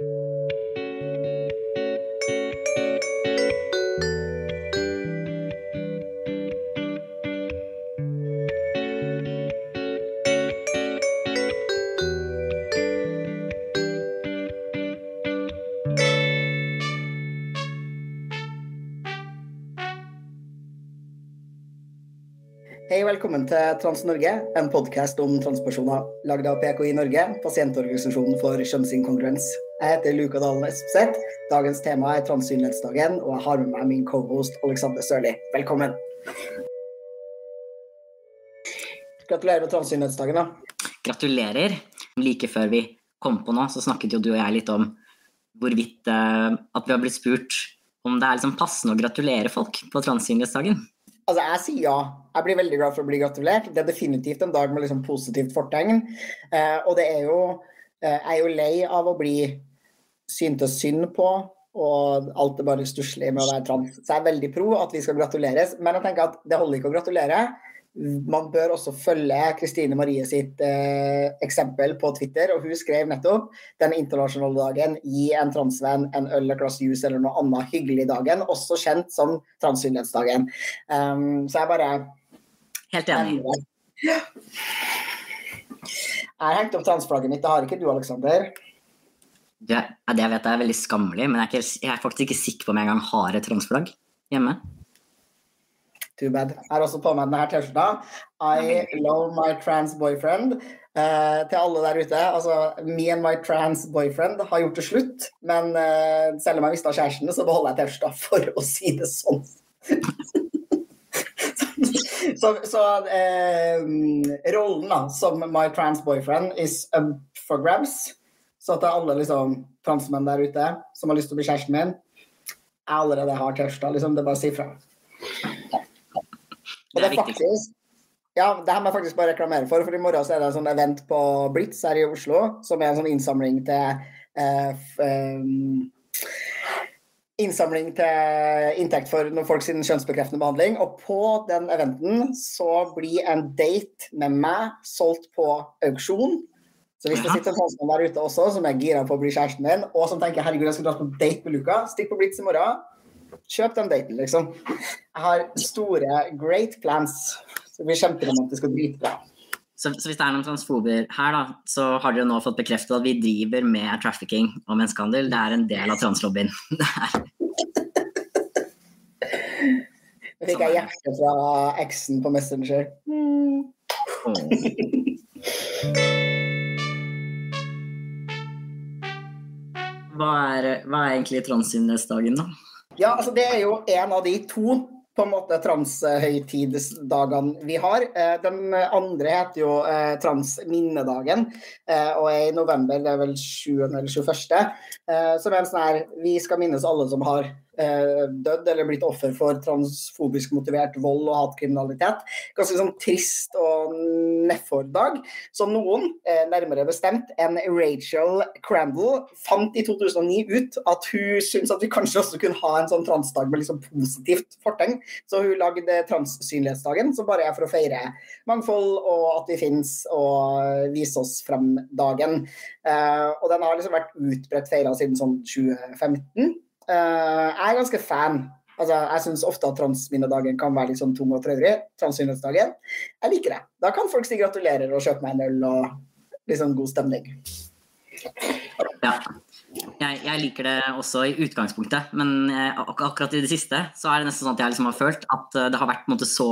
Hei, velkommen til Trans-Norge, en podkast om transpersoner lagd av PKI Norge, pasientorganisasjonen for kjønnsinkongruens. Jeg heter Luka Dalen Espeseth. Dagens tema er transsynlighetsdagen, og jeg har med meg min cohost Alexander Sørli. Velkommen. Gratulerer med transsynlighetsdagen, da. Gratulerer. Like før vi kom på nå, så snakket jo du og jeg litt om hvorvidt uh, at vi har blitt spurt om det er liksom passende å gratulere folk på transsynlighetsdagen. Altså, jeg sier ja. Jeg blir veldig glad for å bli gratulert. Det er definitivt en dag med liksom positivt fortegn. Uh, og det er jo uh, Jeg er jo lei av å bli syntes synd på, og alt er bare stusslig med å være trans. Så jeg er veldig pro at vi skal gratuleres, men jeg tenker at det holder ikke å gratulere man bør også følge Kristine Marie sitt eh, eksempel på Twitter. og Hun skrev nettopp den internasjonale dagen gi en transvenn en øl, et glass juice eller noe annet hyggelig dagen, også kjent som transsynlighetsdagen. Um, så jeg bare Helt enig. Jeg har hengt opp transflagget mitt, det har ikke du, Aleksander? Det, det jeg vet er veldig skammelig, men jeg er, ikke, jeg er faktisk ikke sikker på om jeg engang har et transflagg hjemme. Too bad. Jeg har også på meg denne T-skjorta. I love my trans boyfriend. Uh, til alle der ute. Altså, me and my trans boyfriend har gjort det slutt, men uh, selv om jeg mista kjæresten, så beholder jeg T-skjorta for å si det sånn. så, så uh, rollen da, som my trans boyfriend is up for grabs. Så til alle liksom, transmenn der ute som har lyst til å bli kjæresten min, jeg allerede har T-skjorta. Liksom, det er bare å si fra. Og det er faktisk ja, det her må jeg faktisk bare reklamere for, for i morgen så er det en sånn event på Blitz her i Oslo, som er en sånn innsamling til eh, um, Innsamling til inntekt for noen folk sin kjønnsbekreftende behandling. Og på den eventen så blir en date med meg solgt på auksjon. Så hvis det sitter en transmann der ute også som er gira på å bli kjæresten min, og som tenker herregud, jeg skal dra på date med Luka, stikk på Blitz i morgen. Kjøp den daten, liksom. Jeg har store, great plans. Så det blir kjemperomantisk og dritbra. Så, så, hvis det er noen transfober her, da, så har dere nå fått bekreftet at vi driver med trafficking og menneskehandel. Det er en del av translobbyen. Nå fikk jeg hjerte fra eksen på Messenger. Mm. Hva, er, hva er egentlig transsynlighetsdagen, da? Ja, altså det er jo en av de to på en måte transhøytidsdagene vi har. Eh, den andre heter jo eh, transminnedagen, eh, og er i november, det er vel 7. eller 21. Som er en sånn her Vi skal minnes alle som har Eh, dødd eller blitt offer for transfobisk motivert vold og hatkriminalitet. Ganske sånn trist og nedfor dag. Som noen, eh, nærmere bestemt en Rachel Crandall, fant i 2009 ut at hun syntes at vi kanskje også kunne ha en sånn transdag med liksom positivt fortegn. Så hun lagde Transsynlighetsdagen, som bare er for å feire mangfold og at vi finnes og vise oss frem-dagen. Uh, og den har liksom vært utbredt feira siden sånn 2015. Uh, jeg er ganske fan. Altså, jeg syns ofte at transminnedagen kan være litt sånn tung og traurig. Transminnedagen. Jeg liker det. Da kan folk si gratulerer og kjøpe meg en øl og litt sånn god stemning. Ja. Jeg, jeg, liker det også i utgangspunktet, men eh, ak akkurat i det siste så er det nesten sånn at jeg liksom har følt at uh, det har vært måte, så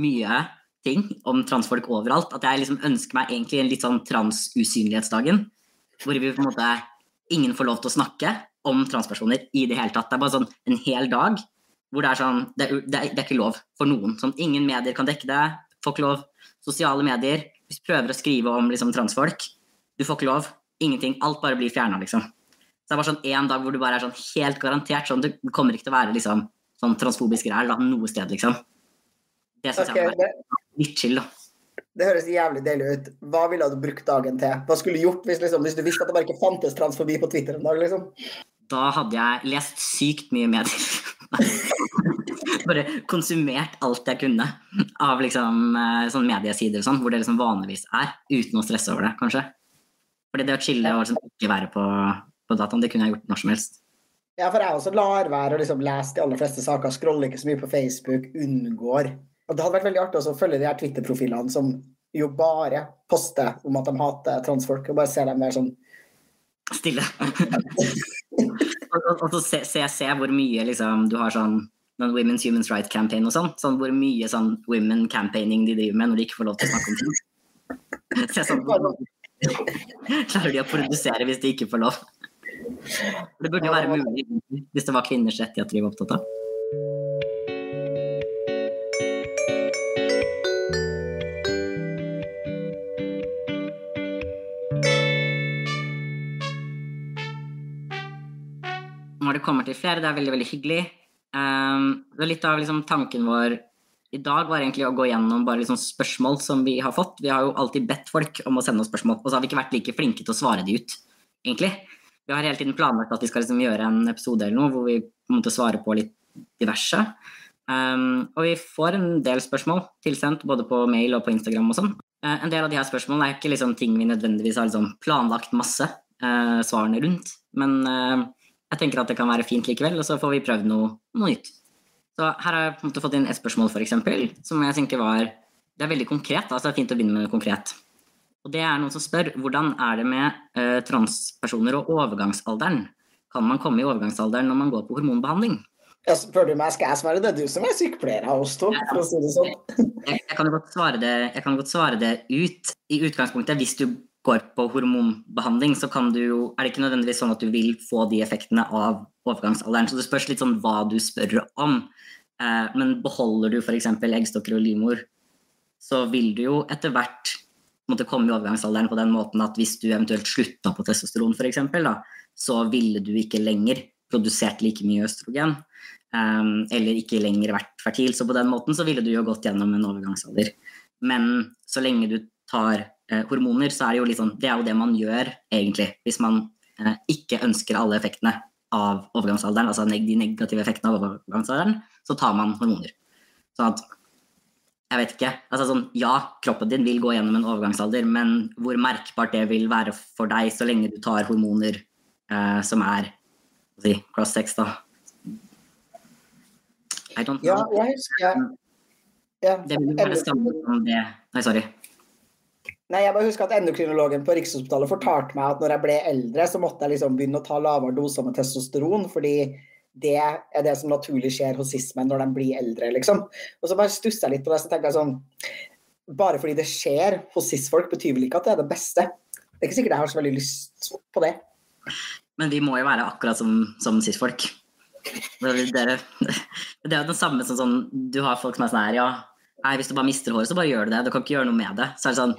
mye ting om transfolk overalt at jeg liksom ønsker meg egentlig en litt sånn transusynlighetsdagen. Hvor vi på en måte ingen får lov til å snakke, om transpersoner i det hele tatt. Det er bare sånn en hel dag hvor det er sånn Det er, det er, det er ikke lov for noen. Sånn, ingen medier kan dekke det. Får ikke lov. Sosiale medier. Hvis du prøver å skrive om liksom, transfolk, du får ikke lov. Ingenting. Alt bare blir fjerna, liksom. Så det er bare sånn én dag hvor du bare er sånn helt garantert sånn Du kommer ikke til å være liksom sånn transfobisk ræl noe sted, liksom. Det syns okay, jeg er litt chill, da. Det høres jævlig deilig ut. Hva ville du brukt dagen til? Hva skulle du gjort hvis, liksom, hvis, du visste at det bare ikke fantes transfobi på Twitter en dag? liksom? Da hadde jeg lest sykt mye medier. Bare konsumert alt jeg kunne av liksom, sånn mediesider og sånn, hvor det liksom vanligvis er, uten å stresse over det, kanskje. Fordi det å chille og liksom ikke være på på dataen. Det kunne jeg gjort når som helst. Ja, for jeg også lar være å liksom lese de aller fleste saker, scroller ikke så mye på Facebook, unngår. Og det hadde vært veldig artig å følge de her Twitter-profilene som jo bare poster om at de hater transfolk, og bare ser dem der sånn Stille. og, så se, se, se, hvor mye liksom, du har sånn Women's Human Rights Campaign og sånn. sånn hvor mye sånn women campaigning de driver med når de ikke får lov til å snakke om ting. Se sånn Klarer de å produsere hvis de ikke får lov? Det burde jo være mulig hvis det var kvinners rettigheter vi var opptatt av. Det kommer til flere, det er veldig veldig hyggelig. Um, litt av liksom, tanken vår i dag var egentlig å gå gjennom bare liksom spørsmål som vi har fått. Vi har jo alltid bedt folk om å sende oss spørsmål, og så har vi ikke vært like flinke til å svare de ut, egentlig. Vi har hele tiden planlagt at vi skal liksom gjøre en episode eller noe hvor vi måte svarer på litt diverse. Um, og vi får en del spørsmål tilsendt både på mail og på Instagram og sånn. Uh, en del av de her spørsmålene er ikke liksom ting vi nødvendigvis har liksom planlagt masse uh, svarene rundt, men uh, jeg tenker at det kan være fint likevel, og så får vi prøvd noe, noe nytt. Så her har jeg på en måte fått inn et spørsmål, f.eks., som jeg tenker var Det er veldig konkret, altså det er fint å begynne med konkret. Og det er noen som spør hvordan er det med eh, transpersoner og overgangsalderen? Kan man komme i overgangsalderen når man går på hormonbehandling? Jeg spør du meg, skal jeg svare det? Du som er sykepleier av oss to, for å si det sånn. Jeg, jeg, kan godt svare det, jeg kan godt svare det ut. I utgangspunktet, hvis du går på hormonbehandling, så kan du jo Er det ikke nødvendigvis sånn at du vil få de effektene av overgangsalderen? Så det spørs litt sånn hva du spør om. Eh, men beholder du f.eks. eggstokker og livmor, så vil du jo etter hvert måtte komme i overgangsalderen på den måten at hvis du eventuelt slutta på testosteron f.eks., så ville du ikke lenger produsert like mye østrogen. Um, eller ikke lenger vært fertil. Så på den måten så ville du jo gått gjennom en overgangsalder. Men så lenge du tar hormoner, så er det jo litt sånn Det er jo det man gjør, egentlig. Hvis man eh, ikke ønsker alle effektene av overgangsalderen, altså de negative effektene av overgangsalderen, så tar man hormoner. Sånn at jeg vet ikke. Altså sånn, ja, kroppen din vil gå gjennom en overgangsalder, men hvor merkbart det vil være for deg så lenge du tar hormoner eh, som er si, cross sex, da. I don't know. Ja, jeg husker ja. ja. Det vil være det samme som det Nei, sorry. Nei, jeg bare husker at Endokrinologen på Rikshospitalet fortalte meg at når jeg ble eldre, så måtte jeg liksom begynne å ta lavere doser med testosteron, fordi det er det som naturlig skjer hos cis-menn når de blir eldre, liksom. Og så bare stusser jeg litt på det, så tenker jeg sånn Bare fordi det skjer hos cis-folk, betyr vel ikke at det er det beste. Det er ikke sikkert jeg har så veldig lyst på det. Men vi må jo være akkurat som, som cis-folk. Det, det, er jo det samme som sånn Du har folk som er sånn her, ja Nei, hvis du bare mister håret, så bare gjør du det. Du kan ikke gjøre noe med det. Så er det sånn,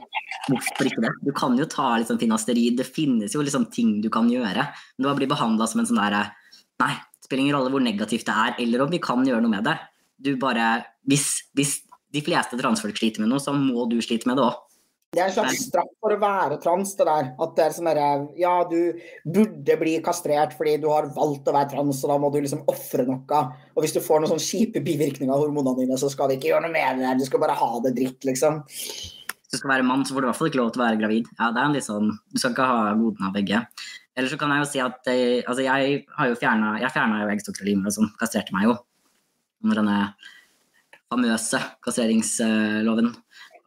hvorfor ikke det? Du kan jo ta litt sånn finasteri. Det finnes jo liksom ting du kan gjøre. Men du bare blir behandla som en sånn derre Nei, spiller ingen rolle hvor negativt det er, eller om vi kan gjøre noe med det. Du bare, hvis, hvis de fleste transfolk sliter med noe, så må du slite med det òg. Det er en slags straff for å være trans, det der. At det er sånn derre Ja, du burde bli kastrert fordi du har valgt å være trans, og da må du liksom ofre noe. Og hvis du får noen sånne kjipe bivirkninger av hormonene dine, så skal vi ikke gjøre noe med det. Du skal bare ha det dritt, liksom. Hvis du skal være mann, så får du i hvert fall ikke lov til å være gravid. Ja, det er en litt sånn Du skal ikke ha godene av begge. Eller så kan jeg jo si at jeg, altså jeg har jo fjerna Jeg fjerna jo livmor og sånn. Kastrerte meg jo under denne famøse kastreringsloven.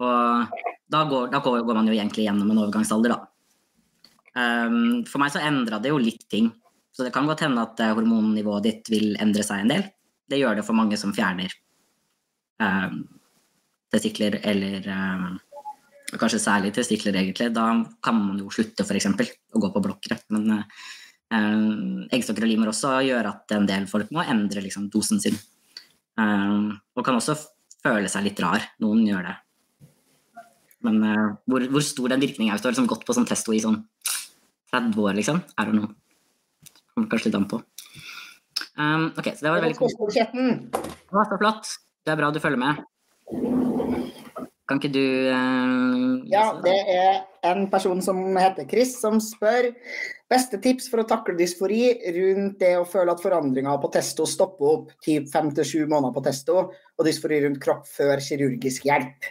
Og da går, da går, man jo egentlig gjennom en overgangsalder, da. Um, for meg så endra det jo litt ting. Så det kan godt hende at uh, hormonnivået ditt vil endre seg en del. Det gjør det for mange som fjerner um, testikler eller um, kanskje særlig testikler, egentlig, da kan man jo slutte f.eks. å gå på blokkere. Men eh, eggstokker og limer også gjør at en del folk må endre liksom, dosen sin. Eh, og kan også føle seg litt rar. Noen gjør det. Men uh, hvor, hvor, stor den virkningen er hvis du har liksom gått på sånn testo i sånn 30 år, liksom, er det noe. Kommer kanskje litt an på. Um, ok, så det var veldig kult. Så flott. Det er bra du følger med. Kan ikke du uh, Ja, det er en person som heter Chris, som spør beste tips for å takle dysfori rundt det å føle at forandringa på testo stopper opp typ fem til sju måneder på testo, og dysfori rundt kropp før kirurgisk hjelp.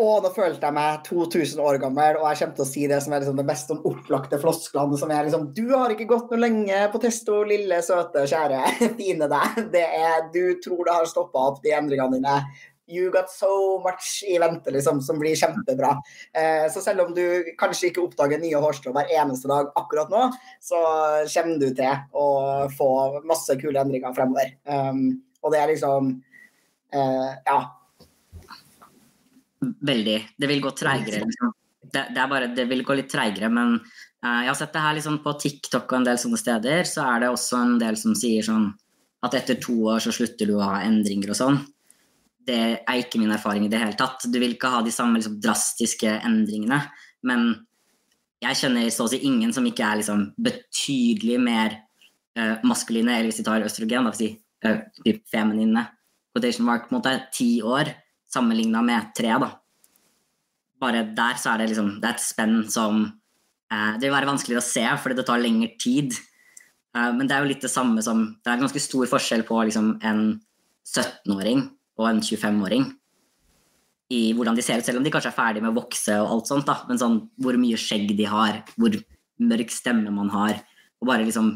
Å, nå følte jeg meg 2000 år gammel, og jeg kommer til å si det som er liksom det mest sånn opplagte flosklene, som er liksom Du har ikke gått noe lenge på testo, lille, søte, kjære, fine deg. Det er Du tror det har stoppa opp de endringene dine. You got so much i vente, liksom, som blir kjempebra. Eh, så selv om du kanskje ikke oppdager nye hårstrå hver eneste dag akkurat nå, så kommer du til å få masse kule endringer fremover. Um, og det er liksom eh, Ja Veldig. Det vil gå treigere. Liksom. Det, det, er bare, det vil gå litt treigere, men uh, jeg har sett det her liksom på TikTok og en del sånne steder, så er det også en del som sier sånn at etter to år så slutter du å ha endringer og sånn. Det er ikke min erfaring i det hele tatt. Du vil ikke ha de samme liksom, drastiske endringene, men jeg kjenner så å si ingen som ikke er liksom, betydelig mer uh, maskuline, eller hvis de tar østrogen, da vil si uh, feminine, quotation mark, på en måte ti år sammenligna med tre, da. Bare der så er det liksom Det er et spenn som eh, Det vil være vanskeligere å se fordi det tar lengre tid. Eh, men det er jo litt det samme som Det er ganske stor forskjell på liksom, en 17-åring og en 25-åring i hvordan de ser ut, selv om de kanskje er ferdig med å vokse og alt sånt, da. Men sånn hvor mye skjegg de har, hvor mørk stemme man har, og bare liksom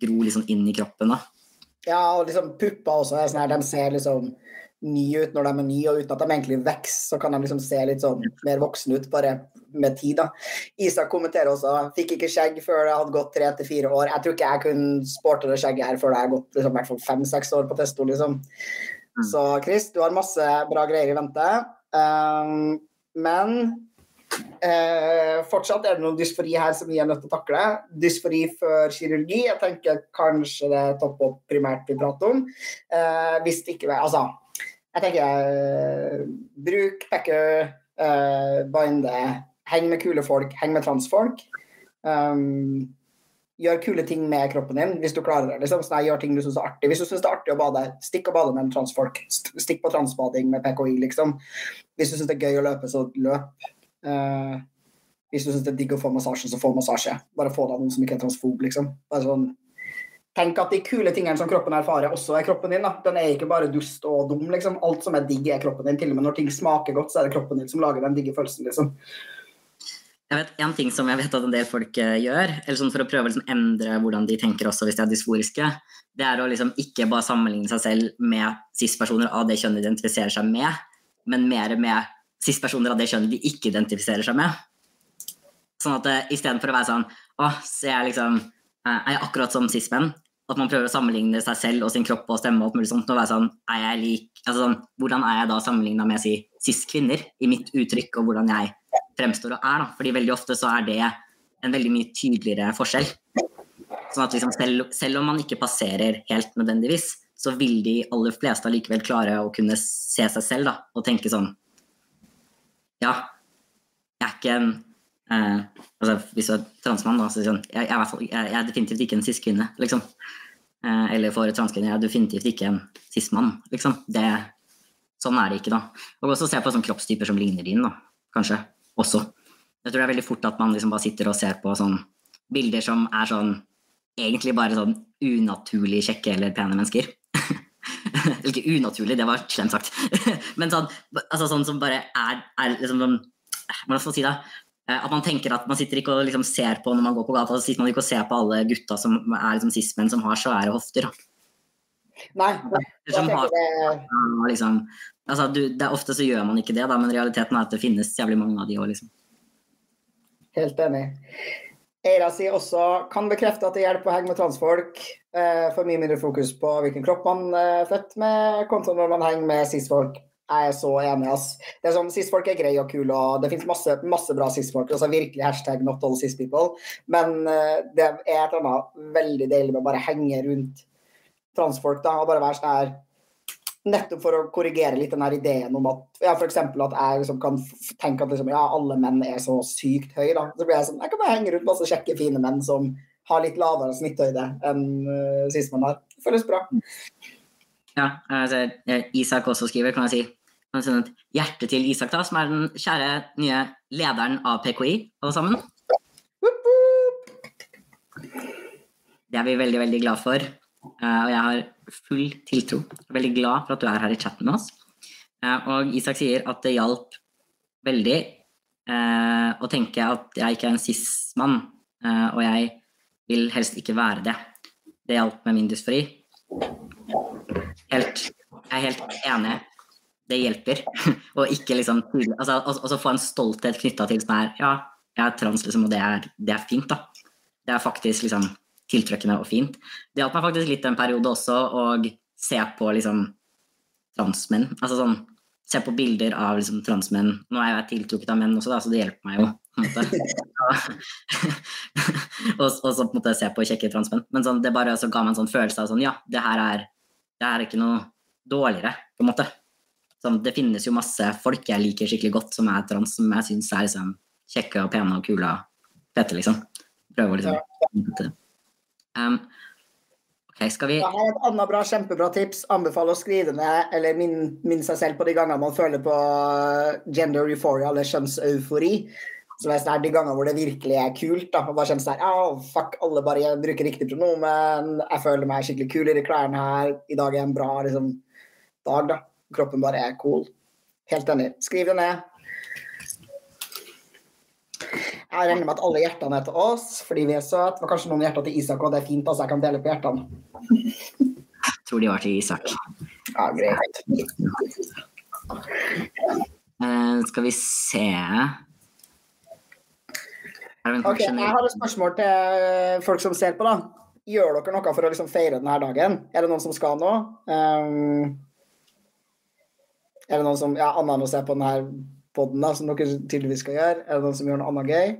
gro liksom inn i kroppen, da. Ja, og liksom pupper også er sånn her, de ser liksom nye ut når de er nye, og uten at de egentlig vokser, så kan de liksom se litt sånn mer voksne ut bare med tid. da. Isak kommenterer også fikk ikke skjegg før det hadde gått tre til fire år. Jeg tror ikke jeg kunne sporte det skjegget her før det har gått liksom, hvert fall fem-seks år på testo. liksom. Mm. Så Chris, du har masse bra greier i vente. Um, men eh, fortsatt er det noen dysfori her som vi er nødt til å takle. Dysfori før kirurgi. Jeg tenker kanskje det er topp opp primært vi prater om. Eh, hvis det ikke Altså, jeg tenker uh, bruk packer, eh, binde, heng med kule folk, heng med transfolk. Um, gjør kule ting med kroppen din hvis du klarer det. Liksom. Sånn, gjør ting du synes er artig. Hvis du syns det er artig å bade, stikk og bade med transfolk. Stikk på transbading med PKI, liksom. Hvis du syns det er gøy å løpe, så løp. Uh, hvis du syns det er digg å få massasje, så få massasje. Bare få deg noen som ikke er transfob, liksom. Bare sånn Tenk at de kule tingene som kroppen erfarer, også er kroppen din. da. Den er ikke bare dust og dum. liksom. Alt som er digg, er kroppen din. Til og med når ting smaker godt, så er det kroppen din som lager den digge følelsen. liksom. Jeg vet En ting som jeg vet at en del folk uh, gjør, eller sånn for å prøve å liksom endre hvordan de tenker også hvis de er dysforiske, det er å liksom ikke bare sammenligne seg selv med cis-personer av det kjønnet de identifiserer seg med, men mer med cis-personer av det kjønnet de ikke identifiserer seg med. Sånn at uh, istedenfor å være sånn Å, så jeg liksom uh, er jeg akkurat som cis-menn? at man prøver å sammenligne seg selv og sin kropp og stemme og alt mulig sånt. og være sånn, er jeg lik, altså sånn, Hvordan er jeg da sammenligna med si, cis-kvinner i mitt uttrykk og hvordan jeg fremstår og er? da, fordi veldig ofte så er det en veldig mye tydeligere forskjell. Sånn at liksom selv, selv, om man ikke passerer helt nødvendigvis, så vil de aller fleste allikevel klare å kunne se seg selv da, og tenke sånn Ja, jeg er ikke en Eh, altså, hvis du er transmann, da, så sånn, jeg, jeg, jeg, er definitivt ikke en cis-kvinne, liksom. Eh, eller for transkvinner, jeg er definitivt ikke en cis-mann, liksom. Det, sånn er det ikke, da. Og også se på sånn kroppstyper som ligner din, da. Kanskje. Også. Jeg tror det er veldig fort at man liksom bare sitter og ser på sånn bilder som er sånn egentlig bare sånn unaturlig kjekke eller pene mennesker. eller ikke unaturlig, det var slemt sagt. Men sånn, altså sånn som bare er, er liksom sånn Hva skal man si, da? Eh, at man tenker at man sitter ikke og liksom ser på når man går på gata, så sitter man ikke og ser på alle gutta som er liksom cis-menn som har svære hofter. Nei, som har, det... liksom, altså, du, det er Ofte så gjør man ikke det, da, men realiteten er at det finnes jævlig mange av de òg, liksom. Helt enig. Eira sier også kan bekrefte at det hjelper å henge med transfolk. Eh, for mye mindre fokus på hvilken kropp man er født med, kontra når man henger med cis-folk. Jeg er så enig. ass. Det er sånn, Cis-folk er greie og kule, og det finnes masse, masse bra cis-folk. Altså virkelig hashtag not all cis-people. Men uh, det er et eller annet veldig deilig med å bare henge rundt transfolk da, og bare være sånn her Nettopp for å korrigere litt den her ideen om at ja, f.eks. at jeg liksom kan tenke at liksom, ja, alle menn er så sykt høye. da. Så blir jeg sånn, jeg kan bare henge rundt masse kjekke, fine menn som har litt lavere snitthøyde enn uh, cis-menn har. Det føles bra. Ja, altså, Isak også skriver, kan jeg si. Kan jeg sende et hjerte til Isak, da, som er den kjære nye lederen av PKI, alle sammen. Det er vi veldig, veldig glad for. Eh, og jeg har full tiltro. Veldig glad for at du er her i chatten med oss. Eh, og Isak sier at det hjalp veldig eh, å tenke at jeg ikke er en cis-mann, eh, og jeg vil helst ikke være det. Det hjalp med min dysfori. Helt, jeg er helt enig. Det hjelper. og ikke liksom altså, Og få en stolthet knytta til sånn her Ja, jeg er trans, liksom, og det er, det er fint, da. Det er faktisk liksom tiltrekkende og fint. Det hjalp meg faktisk litt en periode også å se på liksom transmenn. Altså sånn Se på bilder av liksom transmenn. Nå er jeg tiltrukket av menn også, da, så det hjelper meg jo. og, og, så på en måte se på kjekke transmenn. Men sånn, det bare så ga meg en sånn følelse av sånn Ja, det her er, det her er ikke noe dårligere, på en måte. Sånn, det finnes jo masse folk jeg liker skikkelig godt som er trans, som jeg syns er liksom kjekke og pene og kule og fete, liksom. Prøve å liksom um, Ok, skal vi Jeg har et annet bra, kjempebra tips. Anbefaler å skrive ned eller minne min seg selv på de gangene man føler på gender euphoria eller kjønnseufori. Så det er de gangene hvor det virkelig er kult, da, og bare kjennes sånn oh, fuck, alle bare bruker riktig pronomen, jeg føler meg skikkelig kul i de klærne her, i dag er en bra liksom, dag, da. Kroppen bare er cool. Helt enig. Skriv det ned. Jeg regner med at alle hjertene er til oss fordi vi er søte. Det var kanskje noen hjerter til Isak òg, det er fint, altså. Jeg kan dele på hjertene. Jeg tror de var til Isak. Ja, greit. Uh, skal vi se Ok, Jeg har et spørsmål til folk som ser på. da. Gjør dere noe for å liksom feire denne dagen? Er det noen som skal nå? Um, er det noen som Ja, annet enn å se på denne poden, som dere tydeligvis skal gjøre? Er det noen som gjør noe annet gøy?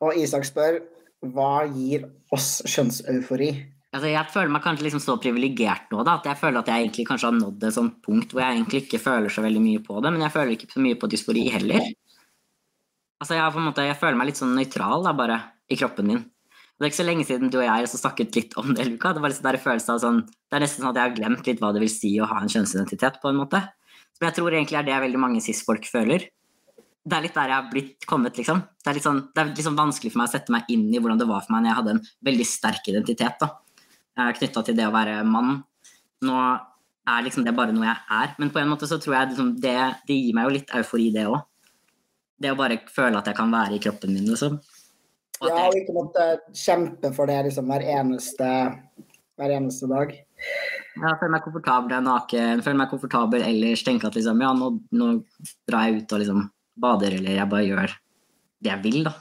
Og Isak spør hva gir oss kjønnseufori? Altså, jeg føler meg kanskje liksom så privilegert nå, da, at jeg føler at jeg egentlig kanskje har nådd et sånt punkt hvor jeg egentlig ikke føler så veldig mye på det, men jeg føler ikke så mye på dysfori heller. Altså, jeg, måte, jeg føler meg litt sånn nøytral da, bare, i kroppen min. Det er ikke så lenge siden du og jeg snakket litt om det, Luka. Det var liksom følelse av sånn, det er nesten sånn at jeg har glemt litt hva det vil si å ha en kjønnsidentitet, på en måte. Som jeg tror egentlig er det veldig mange cis-folk føler. Det er litt der jeg har blitt kommet, liksom. Det er, litt sånn, det er liksom vanskelig for meg å sette meg inn i hvordan det var for meg når jeg hadde en veldig sterk identitet da. knytta til det å være mann. Nå er liksom det bare noe jeg er. Men på en måte så tror jeg liksom det, det gir meg jo litt eufori, det òg. Det å bare føle at jeg kan være i kroppen min, liksom. Og ja, og ikke måtte kjempe for det liksom hver eneste, hver eneste dag. Ja, føle meg komfortabel naken, føle meg komfortabel ellers. Tenke at liksom, ja, nå, nå, drar jeg ut og liksom bader, eller jeg bare gjør det jeg vil, da.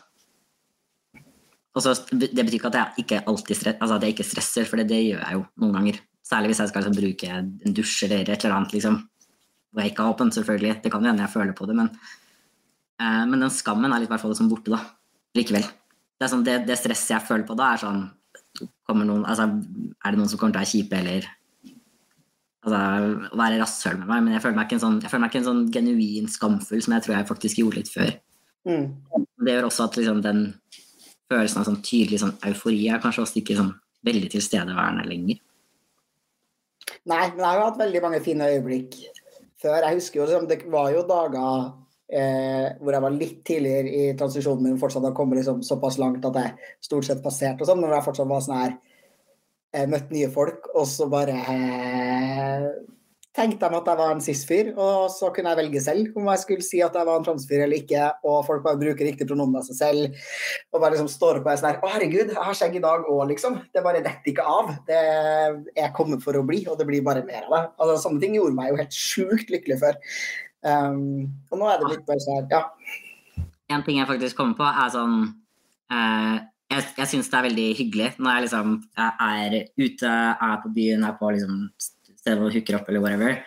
Og så, Det betyr ikke at jeg ikke alltid stresser, altså at jeg ikke stresser, for det, det, gjør jeg jo noen ganger. Særlig hvis jeg skal liksom, bruke en dusj eller et eller annet. liksom. Hvor jeg ikke har åpent, selvfølgelig. Det kan jo hende jeg føler på det, men, men den skammen er litt hvert fall liksom borte, da. Likevel. Det, sånn, det, det stresset jeg føler på da, er sånn noen, altså, Er det noen som kommer til å være kjipe, eller altså, være rasshøl med meg, men jeg føler meg sånn, jeg føler meg ikke en sånn genuin skamfull som jeg tror jeg faktisk gjorde litt før. Mm. Det gjør også at liksom, den følelsen av sånn tydelig sånn eufori er kanskje også ikke sånn veldig tilstedeværende lenger. Nei, men jeg har jo hatt veldig mange fine øyeblikk før. Jeg husker jo liksom, det var jo dager eh, hvor jeg var litt tidligere i transisjonen min, fortsatt har kommet liksom såpass langt at jeg stort sett passerte og sånn, men jeg fortsatt var sånn her jeg møtte nye folk, og så bare eh, tenkte de at jeg var en cis-fyr, og så kunne jeg velge selv om jeg skulle si at jeg var en transfyr eller ikke, og folk bare bruker riktig pronomen av seg selv, og bare liksom står på en sånn her Å, herregud, jeg har skjegg i dag òg, liksom. Det bare detter ikke av. Det er kommet for å bli, og det blir bare mer av det. Altså, sånne ting gjorde meg jo helt sjukt lykkelig før. Um, og nå er det litt bare sånn, ja. En ting jeg faktisk kommer på, er sånn uh jeg, jeg syns det er veldig hyggelig når jeg liksom er ute, er på byen, er på liksom stedet hvor hooker opp eller whatever,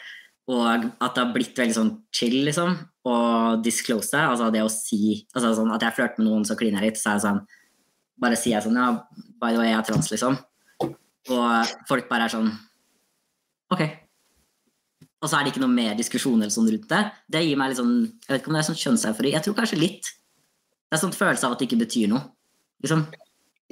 og at det har blitt veldig sånn chill, liksom, å disclose. Altså det å si altså sånn At jeg flørter med noen, så kliner jeg litt, så er det sånn Bare sier jeg sånn Ja, by the way, jeg er trans, liksom. Og folk bare er sånn OK. Og så er det ikke noe mer diskusjon eller sånn rundt det. Det gir meg litt sånn Jeg vet ikke om det er sånn kjønnseufori. Jeg tror kanskje litt. Det er sånn følelse av at det ikke betyr noe liksom.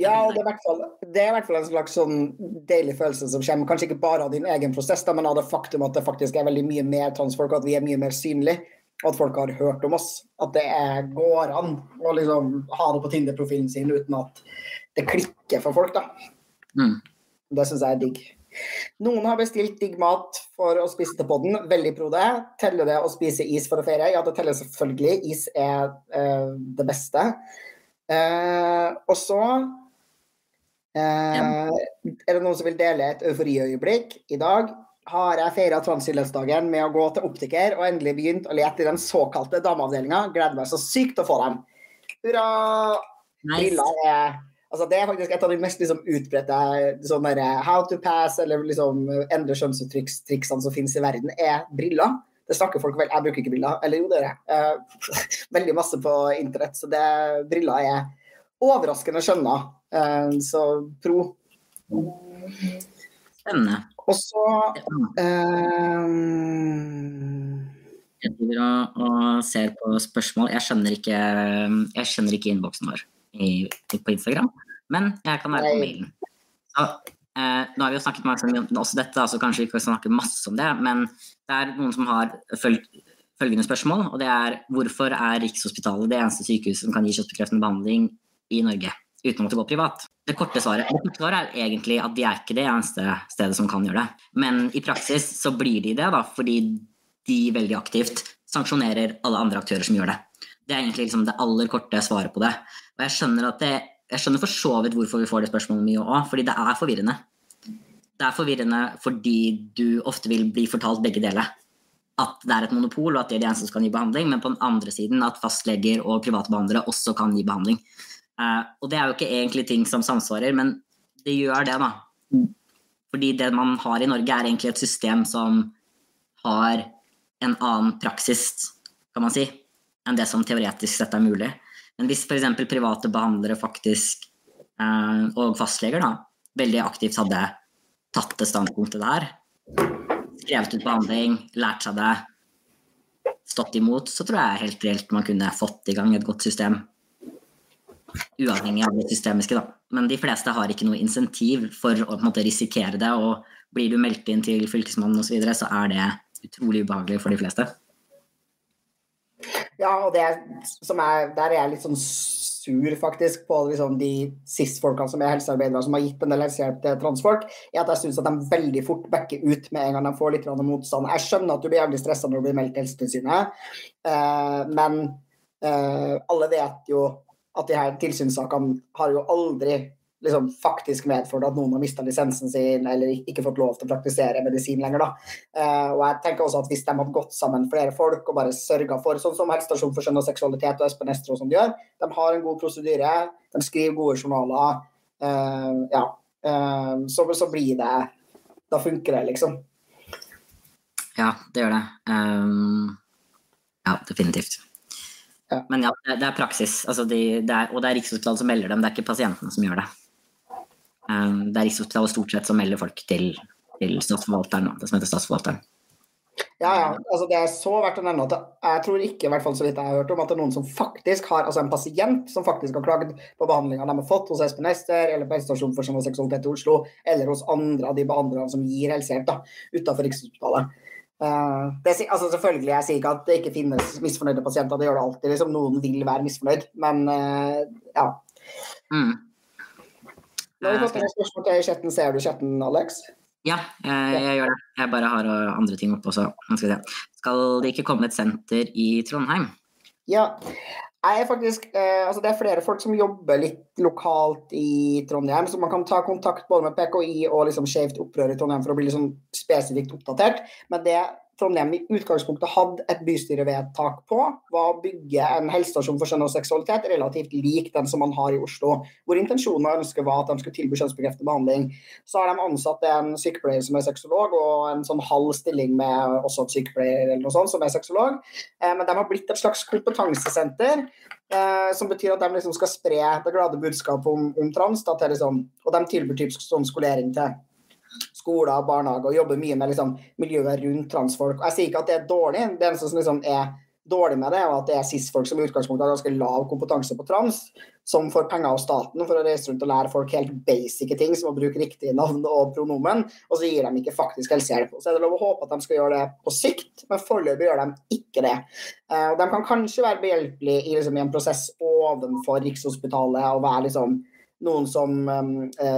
Ja, og det er, fall, det er, i hvert fall en slags sånn deilig følelse som kommer kanskje ikke bare av din egen prosess, men av det faktum at det faktisk er veldig mye mer transfolk, at vi er mye mer synlige. At folk har hørt om oss. At det er, går an å liksom ha det på Tinder-profilen sin uten at det klikker for folk. da. Mm. Det syns jeg er digg. Noen har bestilt digg mat for å spise til podden. Veldig pro det. Teller det å spise is for å feire? Ja, det teller selvfølgelig. Is er uh, det beste. Uh, og så uh, er det noen som vil dele et euforiøyeblikk. I dag har jeg feira transhyllhetsdagen med å gå til optiker og endelig begynt å lete i den såkalte dameavdelinga. Gleder meg så sykt til å få dem. Hurra! Nice. Briller er Altså, det er faktisk et av de mest liksom, utbredte sånn der, how to pass eller liksom, endre skjønnsuttrykkstriksene som finnes i verden, er briller. Det snakker folk vel Jeg bruker ikke briller. Eller jo, det gjør jeg. Uh, veldig masse på internett. Så det, briller er overraskende skjønna. Uh, så pro. Spennende. Og så uh, Jeg driver og, og, ser på spørsmål. Jeg skjønner ikke, jeg skjønner ikke innboksen vår i, på Instagram, men jeg kan være på mailen. Så, eh, nå har vi jo snakket masse om også dette, altså kanskje vi ikke snakke masse om det, men det er noen som har følgende spørsmål, og det er hvorfor er Rikshospitalet det eneste sykehuset som kan gi kjøttbekreftende behandling i Norge uten å måtte gå privat? Det korte svaret, det korte svaret er egentlig at de er ikke det eneste stedet som kan gjøre det. Men i praksis så blir de det, da, fordi de veldig aktivt sanksjonerer alle andre aktører som gjør det. Det er egentlig liksom det aller korte svaret på det. Og jeg skjønner, det, jeg skjønner for så vidt hvorfor vi får det spørsmålet mye òg, fordi det er forvirrende. Det er forvirrende fordi du ofte vil bli fortalt begge deler. At det er et monopol, og at det er de eneste som kan gi behandling, men på den andre siden at fastleger og private behandlere også kan gi behandling. Uh, og det er jo ikke egentlig ting som samsvarer, men det gjør det, da. Fordi det man har i Norge, er egentlig et system som har en annen praksis, kan man si, enn det som teoretisk sett er mulig. Men hvis f.eks. private behandlere faktisk, eh, og fastleger, da, veldig aktivt hadde tatt det standpunktet der, skrevet ut behandling, lært seg det, stått imot, så tror jeg helt reelt man kunne fått i gang et godt system. Uavhengig av det systemiske, da. Men de fleste har ikke noe insentiv for å måte, risikere det. Og blir du meldt inn til Fylkesmannen osv., så, så er det utrolig ubehagelig for de fleste. Ja, og det som er, der er jeg litt sånn sur faktisk på liksom, de SIS-folkene som er helsearbeidere som har gitt en del helsehjelp til transfolk, er at jeg syns at de veldig fort backer ut med en gang de får litt motstand. Jeg skjønner at du blir jævlig stressa når du blir meldt til Helsetilsynet, eh, men eh, alle vet jo at de her tilsynssakene har jo aldri liksom faktisk medført at noen har mista lisensen sin eller ikke fått lov til å praktisere medisin lenger. Da. Uh, og jeg tenker også at Hvis de hadde gått sammen flere folk og bare sørga for, sånn som Helsestasjonen for skjønn og seksualitet og Espen Estro som de gjør, de har en god prosedyre, de skriver gode journaler, uh, ja, uh, så, så, blir det Da funker det, liksom. Ja, det gjør det. Um, ja, definitivt. Ja. Men ja, det, er praksis. Altså de, det er, og det er Rikshospitalet som melder dem, det er ikke pasientene som gjør det. Ehm, det er Rikshospitalet stort sett som melder folk til, til statsforvalteren, det som heter statsforvalteren. Ja, ja. Altså, det er så verdt å nevne at jeg tror ikke, i hvert fall så vidt jeg har hørt om, at det er noen som faktisk har, altså en pasient som faktisk har klagd på behandlinga de har fått hos Espen Ester eller på Helsestasjonen for seksualitet i Oslo, eller hos andre av de behandlerne som gir helsehjelp da, utenfor Rikshospitalet. Uh, det, altså selvfølgelig, Jeg sier ikke at det ikke finnes misfornøyde pasienter, det gjør det alltid. Liksom, noen vil være misfornøyd, men uh, ja. Mm. Nå har vi fått et spørsmål til chatten. Ser du chatten, Alex? Ja, jeg, jeg, gjør det. Jeg bare har andre ting oppe også. Skal, skal det ikke komme et senter i Trondheim? Ja. Jeg er faktisk, eh, altså det er flere folk som jobber litt lokalt i Trondheim, så man kan ta kontakt både med PKI og liksom Skeivt opprør i Trondheim for å bli liksom spesifikt oppdatert. Men det Trondheim i utgangspunktet hadde et bystyrevedtak på, var å bygge en helsestasjon for kjønn og seksualitet relativt lik den som man har i Oslo. Hvor intensjonen og ønsket var at de skulle tilby kjønnsbekreftende behandling. Så har de ansatt en sykepleier som er sexolog, og en sånn halv stilling med også et sykepleier eller noe sånt som er sexolog. Eh, men de har blitt et slags kompetansesenter. Eh, som betyr at de liksom skal spre det glade budskapet om, om trans. Da, liksom, og de tilbyr typisk sånn skolering til skoler barnehager og jobber mye med liksom, miljøet rundt transfolk. Jeg sier ikke at det er dårlig, det eneste som liksom er dårlig med det, er at det er cis-folk som i utgangspunktet har ganske lav kompetanse på trans, som får penger av staten for å reise rundt og lære folk helt basice ting, som å bruke riktige navn og pronomen, og så gir de ikke faktisk helsehjelp. Så er det lov å håpe at de skal gjøre det på sikt, men foreløpig gjør de ikke det. Og de kan kanskje være behjelpelige i, liksom, i en prosess ovenfor Rikshospitalet og være liksom, noen som um,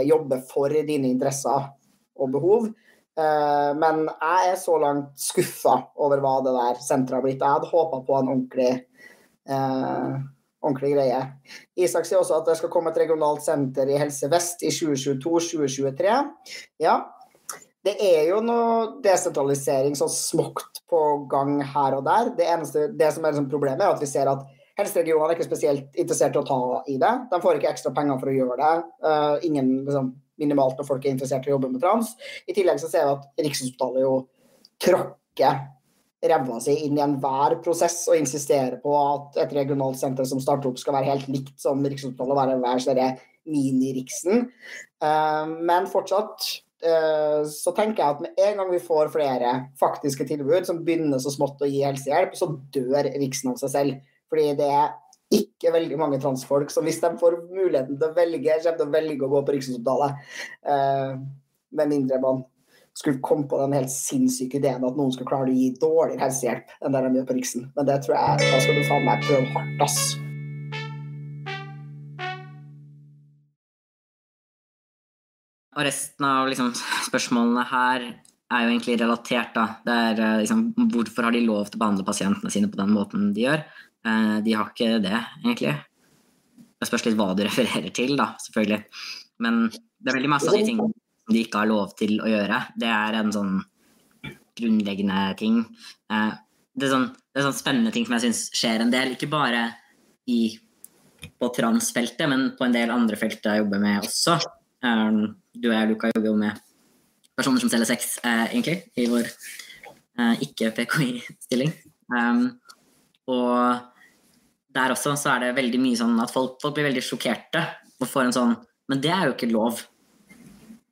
jobber for dine interesser og behov. Uh, men jeg er så langt skuffa over hva det der senteret har blitt. Jeg hadde håpa på en ordentlig, uh, ordentlig greie. Isak sier også at det skal komme et regionalt senter i Helse Vest i 2022-2023. Ja, det er jo noe desentralisering så smått på gang her og der. Det, eneste, det som er liksom problemet, er at vi ser at helseregionene er ikke spesielt interessert i å ta i det. De får ikke ekstra penger for å gjøre det. Uh, ingen liksom, minimalt når folk er interessert i å jobbe med trans. I tillegg så ser vi at Rikshospitalet jo tråkker ræva si inn i enhver prosess og insisterer på at et regionalt senter som starter opp, skal være helt likt som Rikshospitalet, være hver sin mini-Riksen. Uh, men fortsatt uh, så tenker jeg at med en gang vi får flere faktiske tilbud som begynner så smått å gi helsehjelp, så dør Riksen av seg selv. Fordi det er ikke veldig mange transfolk som hvis de får muligheten til å velge, kommer til å velge å gå på Rikshospitalet. Eh, med mindre man skulle komme på den helt sinnssyke ideen at noen skal klare å gi dårligere helsehjelp enn det de gjør på Riksen. Men det tror jeg da skal du faen meg prøve hardt, ass. Og resten av liksom, spørsmålene her er jo egentlig relatert. da. Det er eh, liksom, Hvorfor har de lov til å behandle pasientene sine på den måten de gjør? Eh, de har ikke det, egentlig. Det spørs litt hva du refererer til, da, selvfølgelig. Men det er veldig masse av de som de ikke har lov til å gjøre. Det er en sånn grunnleggende ting. Eh, det er sånn, det er sånn spennende ting som jeg syns skjer en del. Ikke bare i, på transfeltet, men på en del andre felt jeg jobber med også. Eh, du og jeg, Luka, jobber jo med personer som selger sex, egentlig, i vår ikke-PKI-stilling. og der også så er det veldig mye sånn at folk, folk blir veldig sjokkerte og får en sånn Men det er jo ikke lov.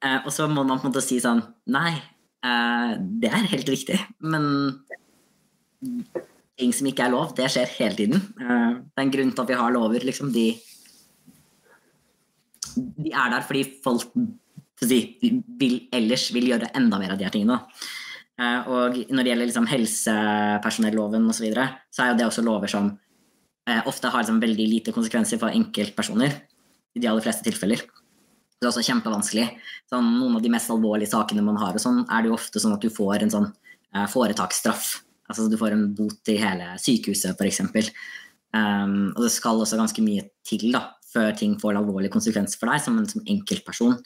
Eh, og så må man på en måte si sånn Nei, eh, det er helt riktig, men ting som ikke er lov, det skjer hele tiden. Eh, det er en grunn til at vi har lover, liksom. De, de er der fordi folk si, vil, ellers vil gjøre enda mer av de her tingene. Eh, og når det gjelder liksom, helsepersonelloven osv., så, videre, så er jo det også lover som ofte har liksom veldig lite konsekvenser for enkeltpersoner. I de aller fleste tilfeller. Det er også kjempevanskelig. Sånn, noen av de mest alvorlige sakene man har, sånn, er det jo ofte sånn at du får en sånn eh, foretaksstraff. Altså du får en bot til hele sykehuset, f.eks. Um, ehm, og det skal også ganske mye til da, før ting får alvorlige konsekvenser for deg som som enkeltperson.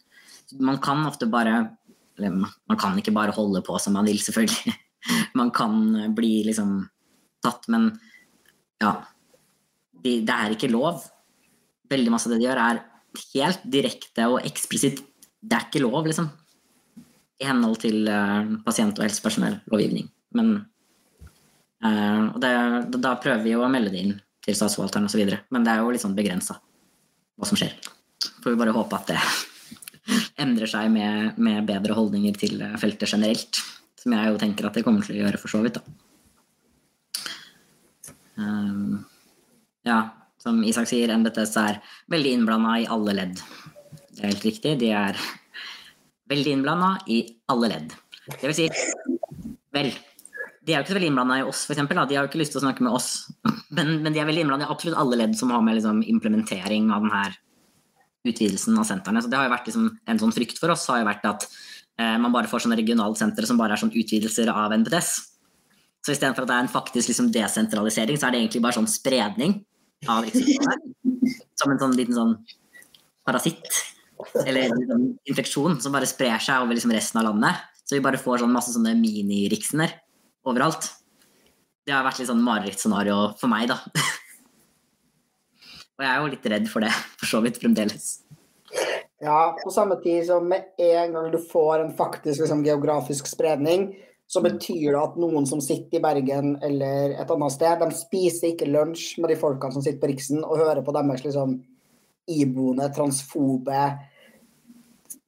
Man kan ofte bare eller man kan ikke bare holde på som man vil, selvfølgelig. Man kan bli liksom tatt, men ja det, er ikke lov. Veldig masse av det de gjør, er helt direkte og eksplisitt. Det er ikke lov, liksom. I henhold til uh, pasient- og helsepersonellovgivning. Men uh, og det, da prøver vi jo å melde det inn til statsforvalteren osv. Men det er jo litt sånn begrensa hva som skjer. Får vi bare håpe at det endrer seg med, med, bedre holdninger til feltet generelt. Som jeg jo tenker at det kommer til å gjøre, for så vidt. da. Um, ja, som Isak sier, NBTS er veldig innblanda i alle ledd. Det er helt riktig. De er veldig innblanda i alle ledd. Det vil si Vel, de er jo ikke så veldig innblanda i oss, f.eks. De har jo ikke lyst til å snakke med oss. Men, men de er veldig innblanda i absolutt alle ledd som har med liksom, implementering av denne utvidelsen av sentrene. Så det har jo vært liksom, En sånn frykt for oss har jo vært at eh, man bare får sånne regionale sentre som bare er sånn utvidelser av NBTS. Så istedenfor at det er en faktisk liksom, desentralisering, så er det egentlig bare sånn spredning av Som en sånn liten sånn parasitt. Eller en sånn infeksjon som bare sprer seg over liksom resten av landet. Så vi bare får sånn masse sånne mini-riksener overalt. Det har vært litt sånn marerittscenario for meg, da. Og jeg er jo litt redd for det, for så vidt fremdeles. Ja, på samme tid som med en gang du får en faktisk liksom, geografisk spredning, så betyr det at noen som sitter i Bergen eller et annet sted, de spiser ikke lunsj med de folkene som sitter på Riksen og hører på deres liksom iboende, transfobe